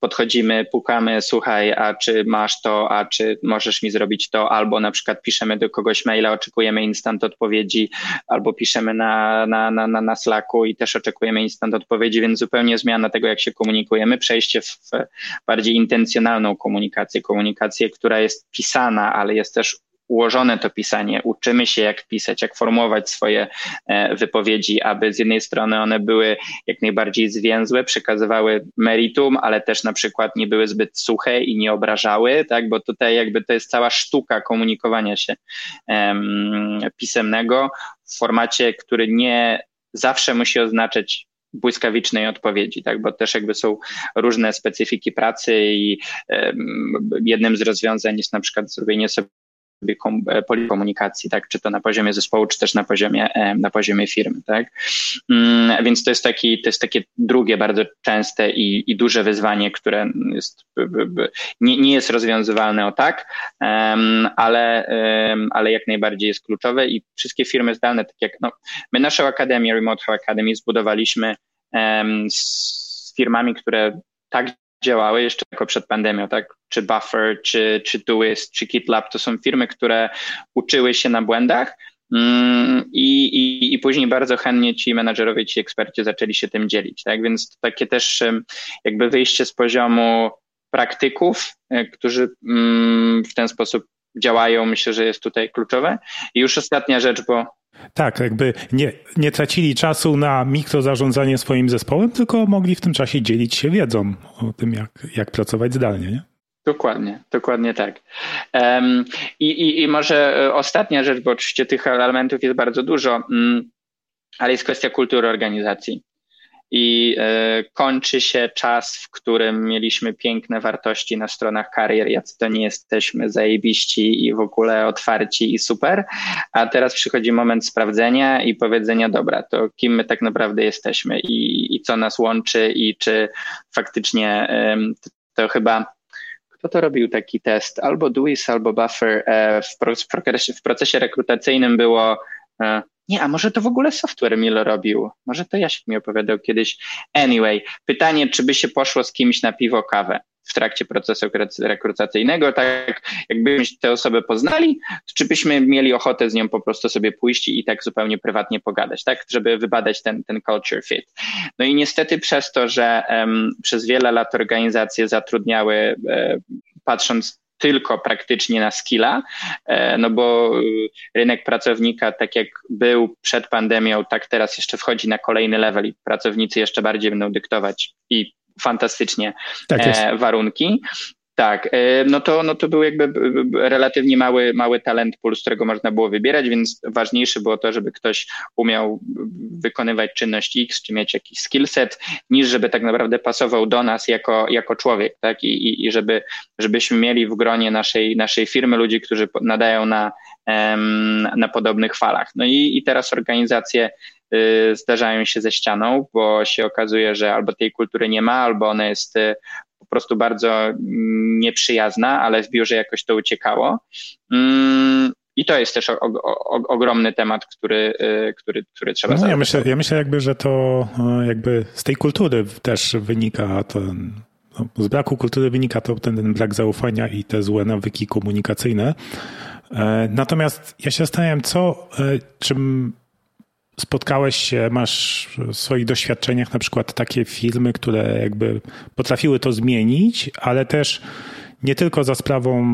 podchodzimy, pukamy, słuchaj, a czy masz to, a czy możesz mi zrobić to, albo na przykład piszemy do kogoś maila, oczekujemy instant odpowiedzi, albo piszemy na, na, na, na Slacku i też oczekujemy instant odpowiedzi, więc zupełnie zmiana tego, jak się komunikujemy, przejście w bardziej intencjonalną komunikację, komunikację, która jest pisana, ale jest też ułożone to pisanie, uczymy się jak pisać, jak formułować swoje e, wypowiedzi, aby z jednej strony one były jak najbardziej zwięzłe, przekazywały meritum, ale też na przykład nie były zbyt suche i nie obrażały, tak, bo tutaj jakby to jest cała sztuka komunikowania się um, pisemnego w formacie, który nie zawsze musi oznaczać błyskawicznej odpowiedzi, tak, bo też jakby są różne specyfiki pracy i um, jednym z rozwiązań jest na przykład zrobienie sobie E, komunikacji, tak? czy to na poziomie zespołu, czy też na poziomie, e, na poziomie firmy. Tak? Mm, więc to jest, taki, to jest takie drugie bardzo częste i, i duże wyzwanie, które jest, nie, nie jest rozwiązywalne o tak, ale, ale jak najbardziej jest kluczowe i wszystkie firmy zdalne, tak jak no, my naszą akademię, Remote Academy zbudowaliśmy z firmami, które tak działały jeszcze jako przed pandemią, tak? Czy Buffer, czy, czy Doist, czy GitLab to są firmy, które uczyły się na błędach mm, i, i, i później bardzo chętnie ci menadżerowie, ci eksperci zaczęli się tym dzielić, tak? Więc to takie też jakby wyjście z poziomu praktyków, e, którzy mm, w ten sposób działają, myślę, że jest tutaj kluczowe. I już ostatnia rzecz, bo tak, jakby nie, nie tracili czasu na mikrozarządzanie swoim zespołem, tylko mogli w tym czasie dzielić się wiedzą o tym, jak, jak pracować zdalnie. Nie? Dokładnie, dokładnie tak. Um, i, i, I może e, ostatnia rzecz, bo oczywiście tych elementów jest bardzo dużo, um, ale jest kwestia kultury organizacji i e, kończy się czas, w którym mieliśmy piękne wartości na stronach karier, jacy to nie jesteśmy zajebiści i w ogóle otwarci i super, a teraz przychodzi moment sprawdzenia i powiedzenia, dobra, to kim my tak naprawdę jesteśmy i, i co nas łączy i czy faktycznie to, chyba kto to robił taki test? Albo Dewis, albo Buffer. E, w procesie rekrutacyjnym było e, nie, a może to w ogóle software Milo robił? Może to Jasiek mi opowiadał kiedyś. Anyway, pytanie, czy by się poszło z kimś na piwo, kawę w trakcie procesu rekrutacyjnego, tak jakbyśmy tę osobę poznali, czy byśmy mieli ochotę z nią po prostu sobie pójść i tak zupełnie prywatnie pogadać, tak, żeby wybadać ten, ten culture fit. No i niestety przez to, że um, przez wiele lat organizacje zatrudniały, um, patrząc tylko praktycznie na skilla, e, no bo y, rynek pracownika, tak jak był przed pandemią, tak teraz jeszcze wchodzi na kolejny level i pracownicy jeszcze bardziej będą dyktować i fantastycznie tak e, warunki Tak, e, no to, no to był jakby relatywnie mały, mały talent pool, z którego można było wybierać, więc ważniejsze było to, żeby ktoś umiał wykonywać czynność X, czy mieć jakiś skillset, niż żeby tak naprawdę pasował do nas jako, jako człowiek, tak? I, i, i żeby, żebyśmy mieli w gronie naszej, naszej firmy ludzi, którzy nadają na, na podobnych falach. No i, i teraz organizacje y, zdarzają się ze ścianą, bo się okazuje, że albo tej kultury nie ma, albo ona jest y, prostu bardzo nieprzyjazna, ale w biurze jakoś to uciekało. Mm, I to jest też o, o, ogromny temat, który, y, który, który trzeba no, ja myślę, ja myślę jakby, że to jakby z tej kultury też wynika ten, no, z braku kultury wynika to ten, ten brak zaufania i te złe nawyki komunikacyjne. E, natomiast ja się zastanawiam, co, e, czym spotkałeś się, masz w swoich doświadczeniach na przykład takie filmy, które jakby potrafiły to zmienić, ale też nie tylko za sprawą,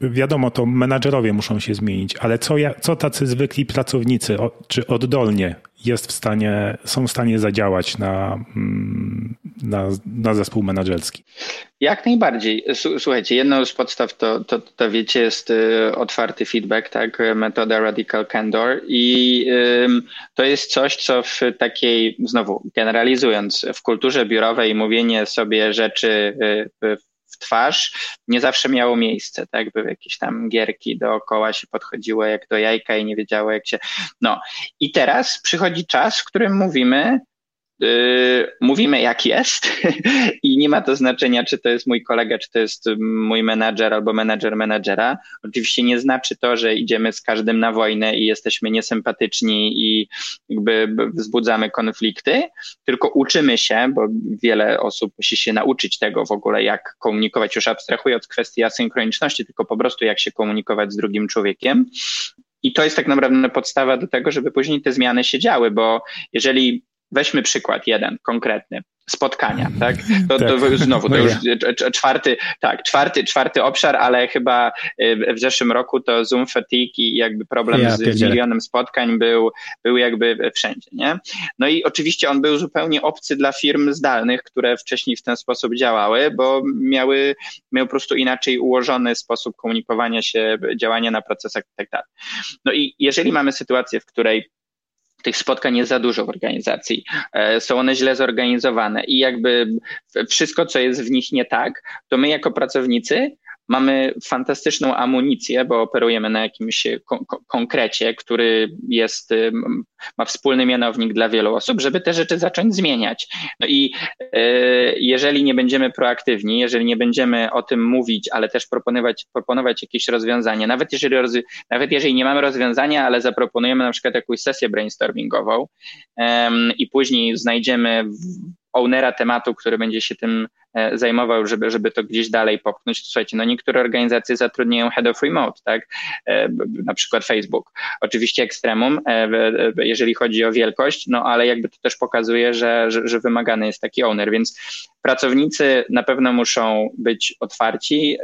wiadomo, to menadżerowie muszą się zmienić, ale co, ja, co tacy zwykli pracownicy, czy oddolnie jest w stanie, są w stanie zadziałać na, mm, na, na zespół menedżerski? Jak najbardziej. Słuchajcie, jedną z podstaw to, to, to wiecie, jest y, otwarty feedback, tak, metoda Radical Candor i to jest coś, co w takiej, znowu generalizując, w kulturze biurowej mówienie sobie rzeczy y, twarz, nie zawsze miało miejsce, tak? Były jakieś tam gierki dookoła się podchodziło jak do jajka i nie wiedziało jak się. No i teraz przychodzi czas, w którym mówimy, mówimy jak jest (laughs) i nie ma to znaczenia, czy to jest mój kolega, czy to jest mój menadżer albo menadżer menadżera. Oczywiście nie znaczy to, że idziemy z każdym na wojnę i jesteśmy niesympatyczni i jakby wzbudzamy konflikty, tylko uczymy się, bo wiele osób musi się nauczyć tego w ogóle, jak komunikować, już abstrahuję od kwestii asynchroniczności, tylko po prostu jak się komunikować z drugim człowiekiem. I to jest tak naprawdę podstawa do tego, żeby później te zmiany się działy, bo jeżeli weźmy przykład jeden konkretny spotkania, tak? To, tak. to znowu, to no już czwarty, tak, czwarty, czwarty obszar, ale chyba y, w zeszłym roku to Zoom fatigue i jakby problem ja, z milionem spotkań był, był jakby wszędzie, nie? No i oczywiście on był zupełnie obcy dla firm zdalnych, które wcześniej w ten sposób działały, bo miały, miał po prostu inaczej ułożony sposób komunikowania się, działania na procesach i tak dalej. No i jeżeli mamy sytuację, w której tych spotkań jest za dużo w organizacji, e, są one źle zorganizowane i jakby wszystko, co jest w nich nie tak, to my jako pracownicy Mamy fantastyczną amunicję, bo operujemy na jakimś kon konkrecie, który jest, ma wspólny mianownik dla wielu osób, żeby te rzeczy zacząć zmieniać. No i e, jeżeli nie będziemy proaktywni, jeżeli nie będziemy o tym mówić, ale też proponować, proponować jakieś rozwiązanie, nawet jeżeli, nawet jeżeli nie mamy rozwiązania, ale zaproponujemy na przykład jakąś sesję brainstormingową i później znajdziemy ownera tematu, który będzie się tym e, zajmował, żeby, żeby to gdzieś dalej popchnąć. To słuchajcie, no niektóre organizacje zatrudniają head of remote, tak? E, na przykład Facebook. Oczywiście ekstremum, e, jeżeli chodzi o wielkość, no ale jakby to też pokazuje, że, że, że wymagany jest taki owner, więc pracownicy na pewno muszą być otwarci,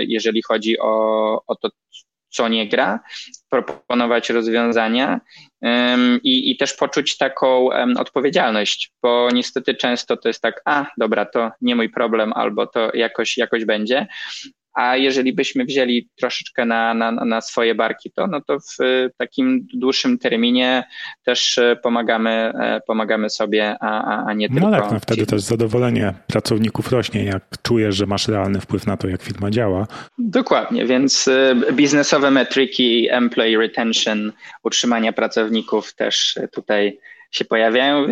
jeżeli chodzi o, o to, co nie gra, proponować rozwiązania i, i też poczuć taką odpowiedzialność, bo niestety często to jest tak, a dobra, to nie mój problem, albo to jakoś, jakoś będzie, a jeżeli byśmy wzięli troszeczkę na, na, na swoje barki, to, no to w takim dłuższym terminie też e, pomagamy, e, pomagamy sobie, a, a nie no tylko. No tak, no wtedy też zadowolenie pracowników rośnie, jak czujesz, że masz realny wpływ na to, jak firma działa. Dokładnie, więc biznesowe metryki, employee retention, utrzymania pracowników też tutaj się pojawiają,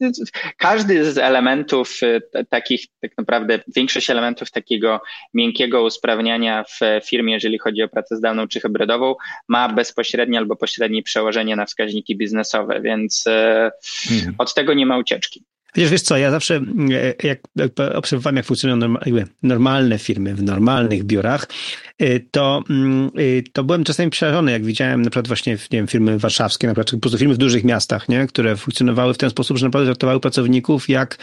więc każdy z elementów e, takich, tak naprawdę większość elementów takiego miękkiego usprawniania w firmie, jeżeli chodzi o pracę zdalną czy hybrydową, ma bezpośrednie albo pośrednie przełożenie na wskaźniki biznesowe, więc e, mhm. od tego nie ma ucieczki. Chociaż wiesz co, ja zawsze e, jak, obserwowałem, jak funkcjonują normalne firmy w normalnych biurach, e, to, mm, e, to byłem czasami przerażony, jak widziałem na przykład właśnie nie wiem, firmy warszawskie, na przykład po prostu firmy w dużych miastach, nie? które funkcjonowały w ten sposób, że naprawdę traktowały pracowników jak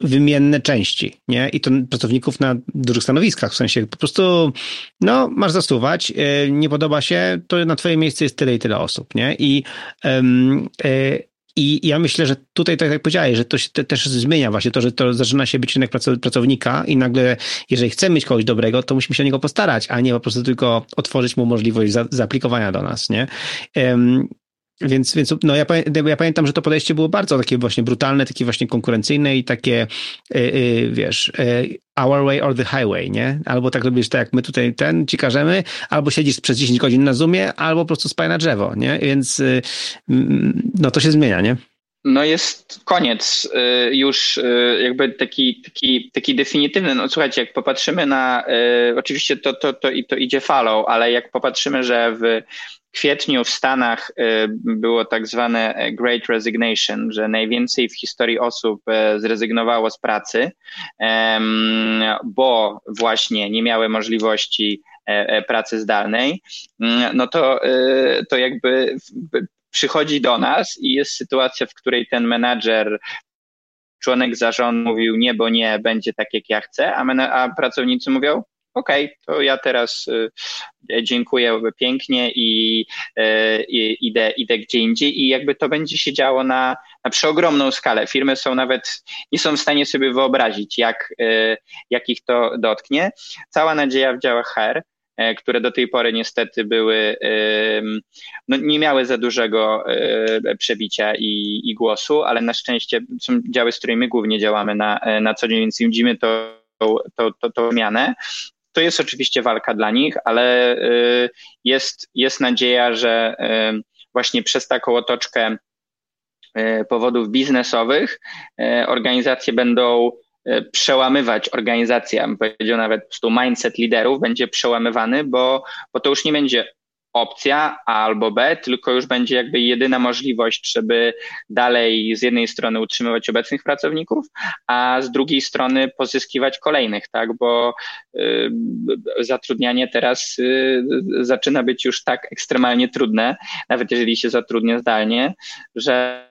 wymienne części, nie? I to pracowników na dużych stanowiskach, w sensie po prostu, no, masz zasuwać, nie podoba się, to na twoje miejsce jest tyle i tyle osób, nie? I I ja myślę, że tutaj, tak jak powiedziałeś, że to się te, też zmienia właśnie to, że to zaczyna się być rynek pracownika i nagle, jeżeli chcemy mieć kogoś dobrego, to musimy się o niego postarać, a nie po prostu tylko otworzyć mu możliwość za, zaaplikowania do nas, nie? Um, więc, więc no ja, ja, pamiętam, że to podejście było bardzo takie właśnie brutalne, takie właśnie konkurencyjne i takie, yy, yy, wiesz, yy, our way or the highway, nie? Albo tak robisz tak, jak my tutaj ten ci każemy, albo siedzisz przez 10 godzin na Zoomie, albo po prostu spaj na drzewo, nie? Więc y, mm, no to się zmienia, nie? No jest koniec y, już y, jakby taki, taki, taki definitywny. No słuchajcie, jak popatrzymy na, oczywiście to, to, to, to idzie falą, ale jak popatrzymy, że w kwietniu w Stanach było tak zwane Great Resignation, że najwięcej w historii osób zrezygnowało z pracy, bo właśnie nie miały możliwości e, e, pracy zdalnej, mm, no to, e, to jakby przychodzi do nas i jest sytuacja, w której ten menadżer członek zarządu mówił nie, bo nie, będzie tak jak ja chcę, a, a pracownicy mówią okej, okay, to ja teraz y, dziękuję pięknie i, y, i, idę, idę gdzie indziej i jakby to będzie się działo na, na przeogromną skalę. Firmy są nawet, nie są w stanie sobie wyobrazić, jak, y, jak ich to dotknie. Cała nadzieja w działach HR, które do tej pory niestety były, no nie miały za dużego przebicia i, i głosu, ale na szczęście są działy, z którymi my głównie działamy na, na co dzień, więc widzimy to, to, to, to zmianę. To jest oczywiście walka dla nich, ale y, jest, jest nadzieja, że y, właśnie przez taką otoczkę y, powodów biznesowych organizacje będą przełamywać organizację, bym powiedział nawet po prostu mindset liderów będzie przełamywany, bo, bo to już nie będzie opcja A albo B, tylko już będzie jakby jedyna możliwość, żeby dalej z jednej strony utrzymywać obecnych pracowników, a z drugiej strony pozyskiwać kolejnych, tak, bo y, zatrudnianie teraz y, zaczyna być już tak ekstremalnie trudne, nawet jeżeli się zatrudnia zdalnie, że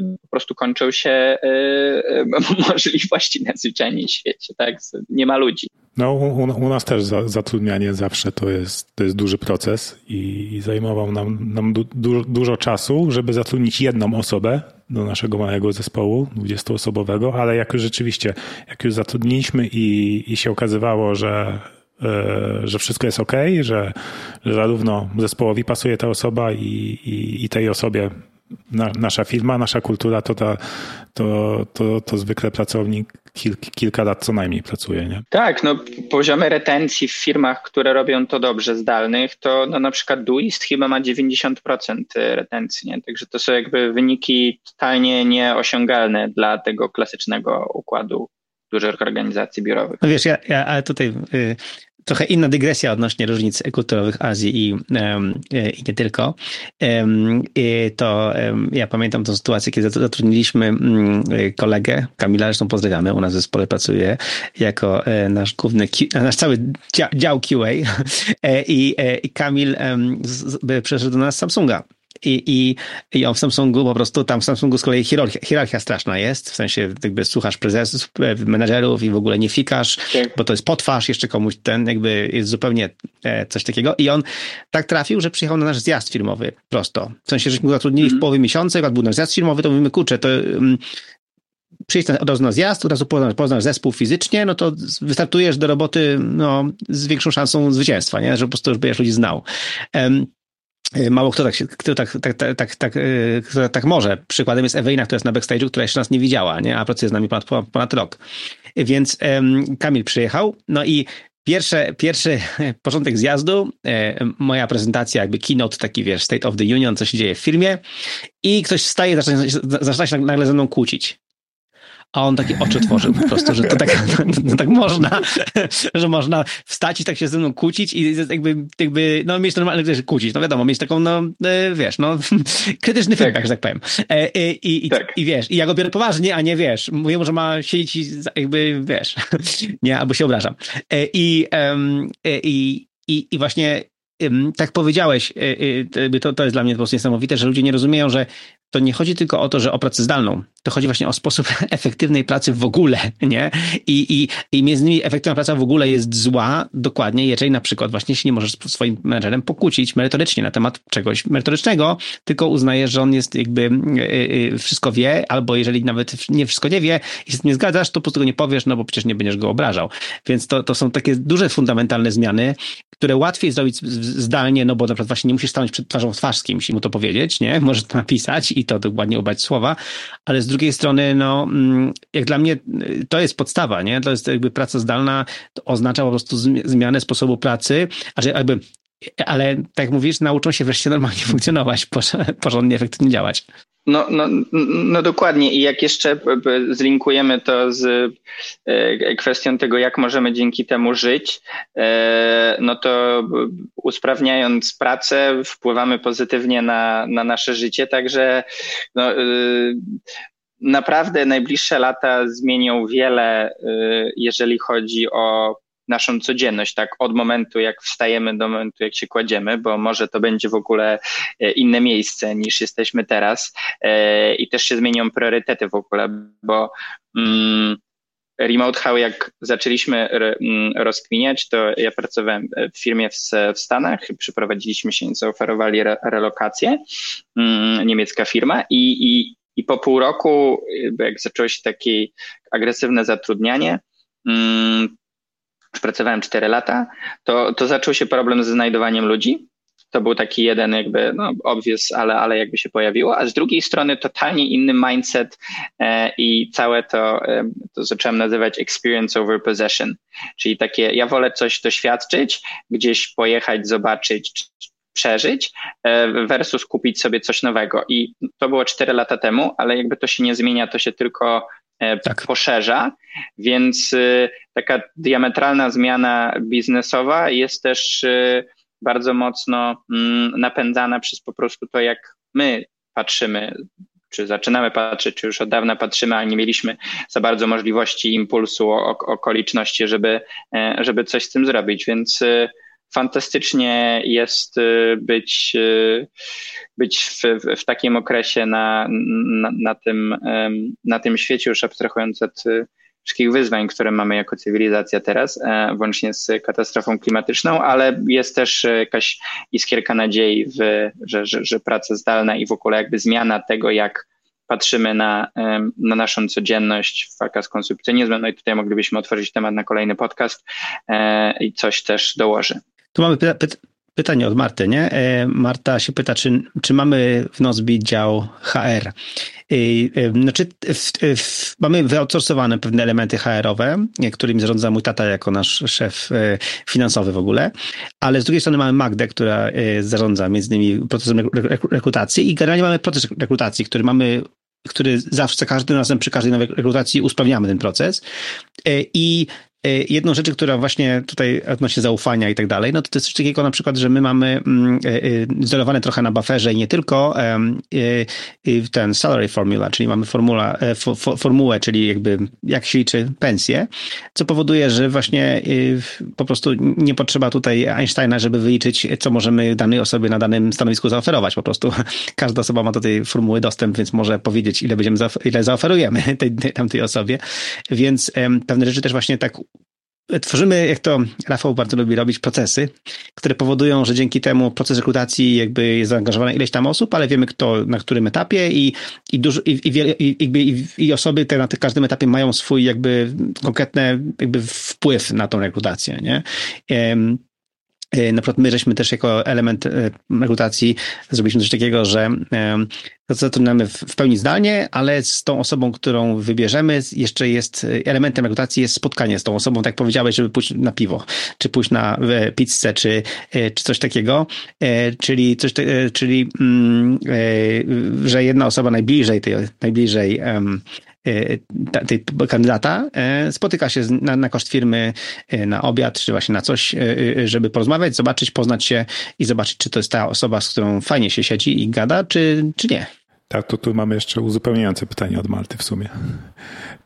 y, po prostu kończą się y, y, (laughs) możliwości na zwyczajnie świecie, tak, nie ma ludzi. No, u, u nas też za, zatrudnianie zawsze to jest, to jest duży proces i, i zajmował nam, nam du, du, dużo czasu, żeby zatrudnić jedną osobę do naszego małego zespołu, 20-osobowego, ale jak już rzeczywiście, jak już zatrudniliśmy i, i się okazywało, że, e, że wszystko jest ok, że, że zarówno zespołowi pasuje ta osoba i, i, i tej osobie na, nasza firma, nasza kultura, to, ta, to, to, to zwykle pracownik kil, kilka lat co najmniej pracuje. Nie? Tak, no poziomy retencji w firmach, które robią to dobrze zdalnych, to no, na przykład Duist chyba ma 90% retencji, nie? także to są jakby wyniki totalnie nieosiągalne dla tego klasycznego układu dużych organizacji biurowych. No wiesz, ja, ja ale tutaj y, trochę inna dygresja odnośnie różnic kulturowych Azji i, i nie tylko. To ja pamiętam tą sytuację, kiedy zatrudniliśmy mm, kolegę, Kamila, zresztą pozdrawiamy, u nas w zespole pracuje jako e, nasz główny, nasz cały dział QA (laughs) e, i, e, i Kamil przeszedł do nas z Samsunga i, i, i on w Samsungu po prostu, tam w Samsungu z kolei hierarchia, hierarchia straszna jest, w sensie jakby słuchasz prezesów, e, menedżerów i w ogóle nie fikasz, tak. bo to jest potwarz, jeszcze komuś ten jakby jest zupełnie e, coś takiego i on tak trafił, że przyjechał na nasz zjazd firmowy prosto. W sensie, żeśmy go zatrudnili mm. w połowie miesiąca, jak był nasz zjazd firmowy, to mówimy, kurczę, to um, przyjść od razu na zjazd, od razu poznasz, poznasz zespół fizycznie, no to wystartujesz do roboty no, z większą szansą zwycięstwa, nie? że po prostu już będziesz ludzi znał. Um, mało kto tak, kto tak, tak, tak, tak, tak, y, kto tak może. Przykładem jest Ewelina, która jest na backstage'u, która jeszcze nas nie widziała, nie? a pracuje z nami ponad, ponad rok. Więc um, Kamil przyjechał, no i Pierwsze, pierwszy (laughs) początek zjazdu, e, moja prezentacja, jakby keynote, taki wiesz, State of the Union, co się dzieje w firmie i ktoś wstaje zaczyna, zaczyna się nagle ze mną kłócić. A on takie oczy tworzył po prostu, że to tak, (laughs) no, (laughs) tak można, (laughs) że można wstać i tak się ze mną kłócić i jakby, jakby no mieć normalne kłócić, no wiadomo, mieć taką, no e, wiesz, no krytyczny feedback, tak. że tak powiem. E, I, i, tak. i wiesz, i ja go biorę poważnie, a nie wiesz, mówię mu, że ma siedzieć i jakby, wiesz, nie, albo się obrażam. E, I, i, i, i właśnie tak powiedziałeś, to, to jest dla mnie po prostu niesamowite, że ludzie nie rozumieją, że to nie chodzi tylko o to, że o pracę zdalną. To chodzi właśnie o sposób (laughs) efektywnej pracy w ogóle, nie? I, i, i między innymi efektywna praca w ogóle jest zła dokładnie, jeżeli na przykład właśnie się nie możesz swoim menedżerem pokłócić merytorycznie na temat czegoś merytorycznego, tylko uznajesz, że on jest jakby yy, wszystko wie, albo jeżeli nawet nie wszystko nie wie i się nie zgadzasz, to po prostu go nie powiesz, no bo przecież nie będziesz go obrażał. Więc to, to są takie duże, fundamentalne zmiany, które łatwiej zrobić zdalnie, no bo na przykład właśnie nie musisz stanąć przed twarzą w z kimś i mu to powiedzieć, nie? (laughs) Możesz to napisać i to dokładnie ubrać słowa, ale z drugiej strony, no, mm, jak dla mnie to jest podstawa, nie? To jest jakby praca zdalna, oznacza po prostu zmianę sposobu pracy, a że jakby ale tak jak mówisz, nauczą się wreszcie normalnie (laughs) funkcjonować, porządnie, efektywnie działać. No, no, no dokładnie. I jak jeszcze zlinkujemy to z e, kwestią tego, jak możemy dzięki temu żyć, e, no to usprawniając pracę, wpływamy pozytywnie na, na nasze życie, także no, e, naprawdę najbliższe lata zmienią wiele, jeżeli chodzi o naszą codzienność, tak od momentu jak wstajemy do momentu jak się kładziemy, bo może to będzie w ogóle e, inne miejsce niż jesteśmy teraz e, i też się zmienią priorytety w ogóle, bo mm, Remote How, jak zaczęliśmy mm, rozkminiać, to ja pracowałem w firmie w, Stanach, przyprowadziliśmy się zaoferowali re, relokację, mm, niemiecka firma i, i, i po pół roku, jak zaczęło się takie agresywne zatrudnianie, mm, pracowałem 4 lata, to, to zaczął się problem ze znajdowaniem ludzi. To był taki jeden jakby, no obvious, ale, ale jakby się pojawiło, a z drugiej strony totalnie inny mindset e, i całe to, e, to zacząłem nazywać experience over possession, czyli takie, ja wolę coś doświadczyć, gdzieś pojechać, zobaczyć, przeżyć e, versus kupić sobie coś nowego. I to było 4 lata temu, ale jakby to się nie zmienia, to się tylko tak. poszerza, więc e, taka diametralna zmiana biznesowa jest też e, bardzo mocno mm, napędzana przez po prostu to, jak my patrzymy, czy zaczynamy patrzeć, czy już od dawna patrzymy, ale nie mieliśmy za bardzo możliwości impulsu, okoliczności, żeby, żeby coś z tym zrobić, więc fantastycznie jest y, być, y, być w, w takim okresie na, na, na, tym, na tym świecie, już abstrahując od y, wszystkich wyzwań, które mamy jako cywilizacja teraz, e, włącznie z katastrofą klimatyczną, ale jest też jakaś iskierka nadziei, w, że, że, że praca zdalna i w ogóle jakby zmiana tego, jak patrzymy na, na naszą codzienność, walka z konsumpcjonizmem, no i tutaj moglibyśmy otworzyć temat na kolejny podcast e, i coś też dołoży. Tu mamy py py pytanie od Marty, nie? E, Marta się pyta, czy, czy mamy w Nozbi dział HR? E, znaczy, w, w, mamy wyoutsourcowane pewne elementy HR-owe, którymi zarządza mój tata jako nasz szef e, finansowy w ogóle, ale z drugiej strony mamy Magdę, która zarządza między innymi procesem rekrutacji i generalnie mamy proces rekrutacji, który mamy który zawsze, za każdym razem przy każdej nowej rekrutacji usprawniamy ten proces. I jedną rzeczy, która właśnie tutaj odnośnie zaufania i tak dalej, no to to jest coś takiego na przykład, że my mamy mm, izolowane trochę na bufferze i nie tylko ten salary formula, czyli mamy formula, e, formułę, czyli jakby jak się liczy pensję, co powoduje, że właśnie po prostu nie potrzeba tutaj Einsteina, żeby wyliczyć, co możemy danej osobie na danym stanowisku zaoferować. Po prostu (laughs) każda osoba ma do tej formuły dostęp, więc może powiedzieć, ile będziemy, ile zaoferujemy (laughs) tej, tamtej osobie. Więc pewne rzeczy też właśnie tak Tworzymy, jak to Rafał bardzo lubi robić, procesy, które powodują, że dzięki temu proces rekrutacji jakby jest zaangażowane ileś tam osób, ale wiemy kto na którym etapie i, i, dużo, i, i, i, osoby te na każdym etapie mają swój jakby konkretny jakby wpływ na tą rekrutację, nie? E, na przykład my żeśmy też jako element e, rekrutacji zrobiliśmy coś takiego, że to zatrudniamy w pełni zdalnie, ale z tą osobą, którą wybierzemy, jeszcze jest elementem rekrutacji jest spotkanie z tą osobą, tak jak powiedziałeś, żeby pójść na piwo, czy pójść na pizzę, czy, e, czy coś takiego, czyli coś, czyli, mm, że jedna osoba najbliżej tej, najbliżej E, tej kandydata e, spotyka się na, na koszt firmy e, na obiad, czy właśnie na coś, żeby porozmawiać, zobaczyć, poznać się i zobaczyć, czy to jest ta osoba, z którą fajnie się siedzi i gada, czy, czy nie. Tak, to tu mamy jeszcze uzupełniające pytanie od Malty w sumie.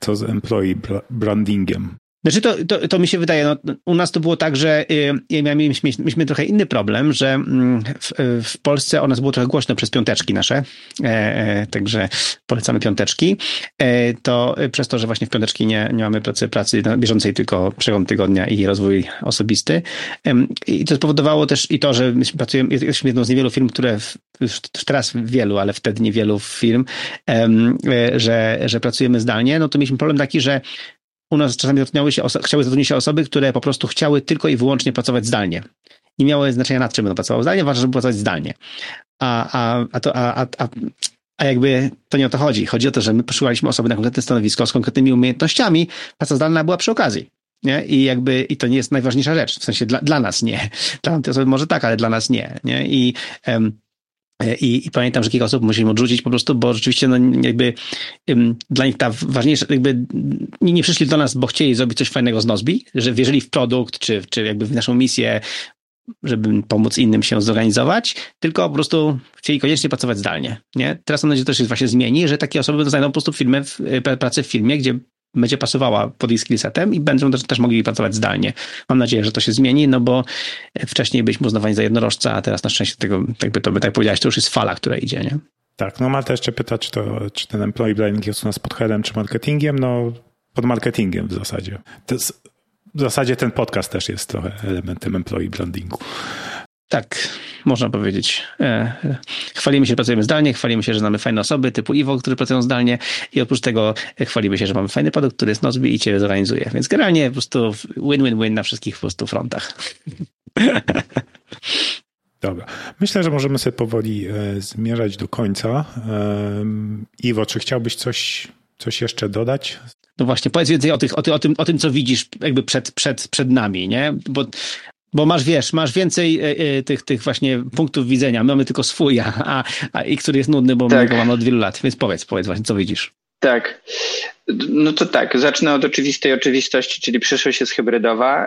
Co z employee brandingiem? Znaczy to, to, to mi się wydaje, no, u nas to było tak, że y, mieliśmy, mieliśmy trochę inny problem, że mm, w, w, Polsce o nas było trochę głośno przez piąteczki nasze, e, e, także polecamy piąteczki. E, to przez to, że właśnie w piąteczki nie, nie mamy pracy, pracy bieżącej, tylko przegląd tygodnia i rozwój osobisty. I to spowodowało też i to, że my pracujemy, jesteśmy jedną z niewielu firm, które w, już teraz wielu, ale wtedy niewielu firm, e, że, że pracujemy zdalnie, no to mieliśmy problem taki, że u nas czasami zatrudniały się, chciały zatrudnić się osoby, które po prostu chciały tylko i wyłącznie pracować zdalnie. Nie miały znaczenia nad czym będą pracowały zdalnie, ważne, żeby pracować zdalnie. A, a, a, to, a, a, a jakby to nie o to chodzi. Chodzi o to, że my poszukaliśmy osoby na konkretne stanowisko z konkretnymi umiejętnościami. Praca zdalna była przy okazji. Nie? I jakby, i to nie jest najważniejsza rzecz. W sensie dla, dla nas nie. Dla tej osoby może tak, ale dla nas nie. nie? I, um, i, I, pamiętam, że kilka osób musieliśmy odrzucić po prostu, bo rzeczywiście no, jakby um, dla nich ta ważniejsza, jakby nie, nie przyszli do nas, bo chcieli zrobić coś fajnego z Nozbi, że wierzyli w produkt, czy, czy jakby w naszą misję, żeby pomóc innym się zorganizować, tylko po prostu chcieli koniecznie pracować zdalnie. Nie? Teraz mam nadzieję, że to się właśnie zmieni, że takie osoby znajdą po prostu firmę, w, pracę w firmie, gdzie będzie pasowała pod ich skillsetem i będą też, też mogli pracować zdalnie. Mam nadzieję, że to się zmieni, no bo wcześniej byliśmy uznawani za jednorożca, a teraz na szczęście tego, jakby to by tak powiedziałeś, to już jest fala, która idzie, nie? Tak, no Marta jeszcze pyta, czy, to, czy ten employee branding jest u nas pod headem, czy marketingiem, no pod marketingiem w zasadzie. Jest, w zasadzie ten podcast też jest trochę elementem employee brandingu. Tak, można powiedzieć. E, chwalimy się, że pracujemy zdalnie, chwalimy się, że znamy fajne osoby typu Iwo, które pracują zdalnie i oprócz tego chwalimy się, że mamy fajny produkt, który jest Nozbi i cię zorganizuje. Więc generalnie po prostu win-win-win na wszystkich po prostu frontach. (laughs) Dobra. Myślę, że możemy sobie powoli e, zmierzać do końca. E, Iwo, czy chciałbyś coś, coś jeszcze dodać? No właśnie, powiedz więcej o, tych, o, ty, o, tym, o tym, co widzisz jakby przed, przed, przed nami, nie? Bo bo masz, wiesz, masz więcej y, y, tych, tych właśnie punktów widzenia. My mamy tylko swój, a, a i który jest nudny, bo tak. my go mamy od wielu lat. Więc powiedz, powiedz właśnie, co widzisz. Tak. No to tak, zacznę od oczywistej oczywistości, czyli przyszłość jest hybrydowa.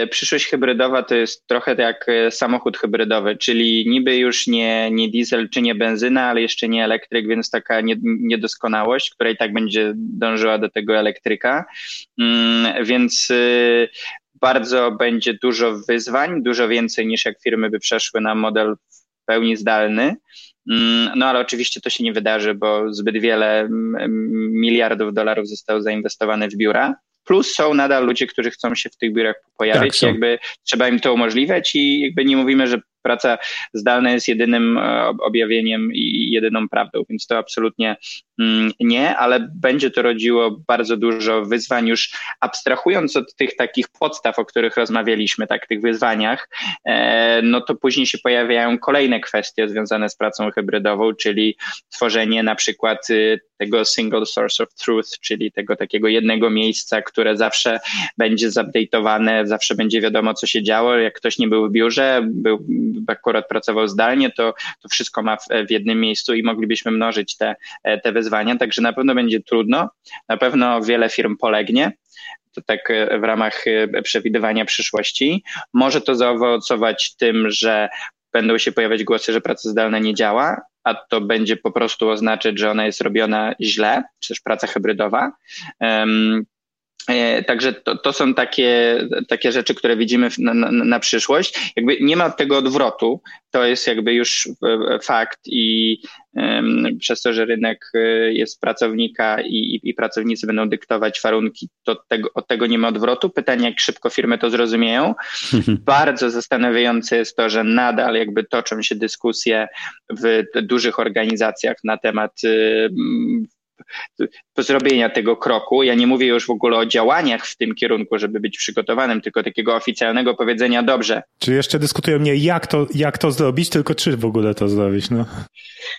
Yy, przyszłość hybrydowa to jest trochę jak samochód hybrydowy, czyli niby już nie, nie diesel czy nie benzyna, ale jeszcze nie elektryk, więc taka niedoskonałość, która i tak będzie dążyła do tego elektryka. Yy, więc bardzo będzie dużo wyzwań, dużo więcej niż jak firmy by przeszły na model w pełni zdalny. Mm, no ale oczywiście to się nie wydarzy, bo zbyt wiele miliardów dolarów zostało zainwestowane w biura. Plus są nadal ludzie, którzy chcą się w tych biurach pojawić, tak, jakby trzeba im to umożliwiać i jakby nie mówimy, że praca zdalna jest jedynym e, objawieniem i jedyną prawdą, więc to absolutnie mm, nie, ale będzie to rodziło bardzo dużo wyzwań, już abstrahując od tych takich podstaw, o których rozmawialiśmy, tak, tych wyzwaniach, e, no to później się pojawiają kolejne kwestie związane z pracą hybrydową, czyli tworzenie na przykład y, tego single source of truth, czyli tego takiego jednego miejsca, które zawsze będzie zupdate'owane, zawsze będzie wiadomo, co się działo. Jak ktoś nie był w biurze, był akurat pracował zdalnie, to, to wszystko ma w, w jednym miejscu i moglibyśmy mnożyć te, te wyzwania. Także na pewno będzie trudno, na pewno wiele firm polegnie to tak w ramach przewidywania przyszłości. Może to zaowocować tym, że będą się pojawiać głosy, że praca zdalna nie działa, a to będzie po prostu oznaczać, że ona jest robiona źle, czy też praca hybrydowa. E, także to, to są takie, takie rzeczy, które widzimy na, na, na, przyszłość. Jakby nie ma tego odwrotu, to jest jakby już fakt i um, przez to, że rynek e, jest pracownika i, i, pracownicy będą dyktować warunki, to tego, od tego nie ma odwrotu. Pytanie, jak szybko firmy to zrozumieją. (laughs) Bardzo zastanawiające jest to, że nadal jakby toczą się dyskusje w dużych organizacjach na temat zrobienia tego kroku. Ja nie mówię już w ogóle o działaniach w tym kierunku, żeby być przygotowanym, tylko takiego oficjalnego powiedzenia dobrze. Czy jeszcze dyskutują nie jak to, jak to zrobić, tylko czy w ogóle to zrobić, no?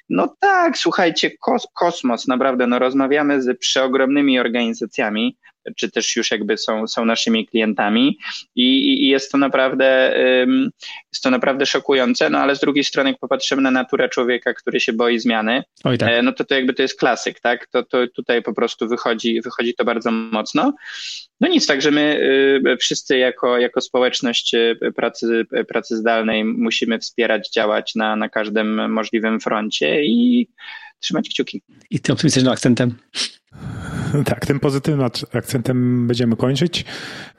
No tak, słuchajcie, kos kosmos, naprawdę, no rozmawiamy z przeogromnymi organizacjami, czy też już jakby są, są naszymi klientami i, i jest to naprawdę jest to naprawdę szokujące, no ale z drugiej strony jak popatrzymy na naturę człowieka, który się boi zmiany, tak. E, no to to jakby to jest klasyk, tak? To, to tutaj po prostu wychodzi, wychodzi to bardzo mocno. No nic, także my y, wszyscy jako, jako społeczność y, pracy, pracy zdalnej musimy wspierać, działać na, na każdym możliwym froncie i trzymać kciuki. I tym optymistycznym akcentem. (laughs) Tak, tym pozytywnym akcentem będziemy kończyć.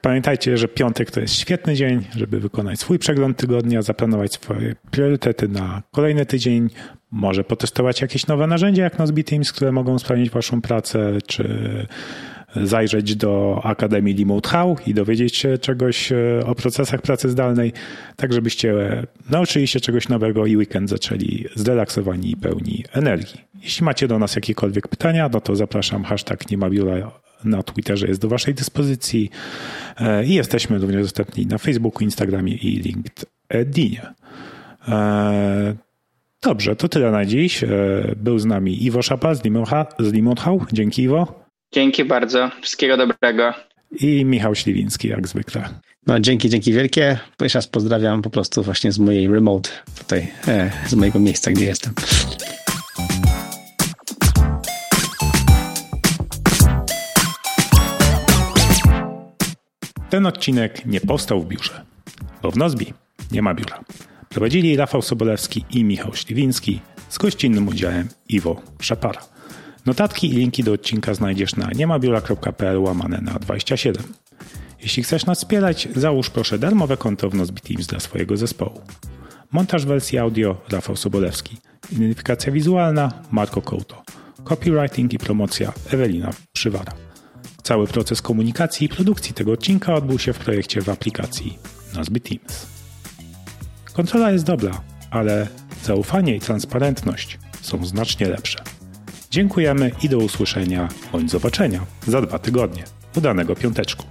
Pamiętajcie, że piątek to jest świetny dzień, żeby wykonać swój przegląd tygodnia, zaplanować swoje priorytety na kolejny tydzień, może potestować jakieś nowe narzędzia jak Nozbe Teams, które mogą sprawdzić waszą pracę, czy zajrzeć do Akademii Remote How i dowiedzieć się czegoś e, o procesach pracy zdalnej, tak żebyście nauczyli się czegoś nowego i weekend zaczęli zrelaksowani i pełni energii. Jeśli macie do nas jakiekolwiek pytania, no to zapraszam hashtag nie ma biura na Twitterze jest do Waszej dyspozycji e, i jesteśmy również dostępni na Facebooku, Instagramie i LinkedInie. E, dobrze, to tyle na dziś. Był z nami Iwo Szapa z Limon How. Dzięki Iwo. Dzięki bardzo. Wszystkiego dobrego. I Michał Śliwiński, jak zwykle. No, dzięki, dzięki wielkie. Jeszcze raz pozdrawiam po prostu właśnie z mojej remote, tutaj, e, z mojego miejsca, gdzie jestem. Ten odcinek nie powstał w biurze, bo w Nozbi nie ma biura. Prowadzili Rafał Sobolewski i Michał Śliwiński z gościnnym udziałem Iwo Szapara. Notatki i linki do odcinka znajdziesz na niemabiura.pl łamane na 27. Jeśli chcesz nas wspierać, załóż proszę darmowe konto w Nozbe Teams dla swojego zespołu. Montaż wersji audio Rafał Sobolewski. Identyfikacja wizualna Marco Couto. Copywriting i promocja Ewelina Przywara. Cały proces komunikacji i produkcji tego odcinka odbył się w projekcie w aplikacji Nozbe Teams. Kontrola jest dobra, ale zaufanie i transparentność są znacznie lepsze. Dziękujemy i do usłyszenia bądź zobaczenia za dwa tygodnie. Udanego piąteczku.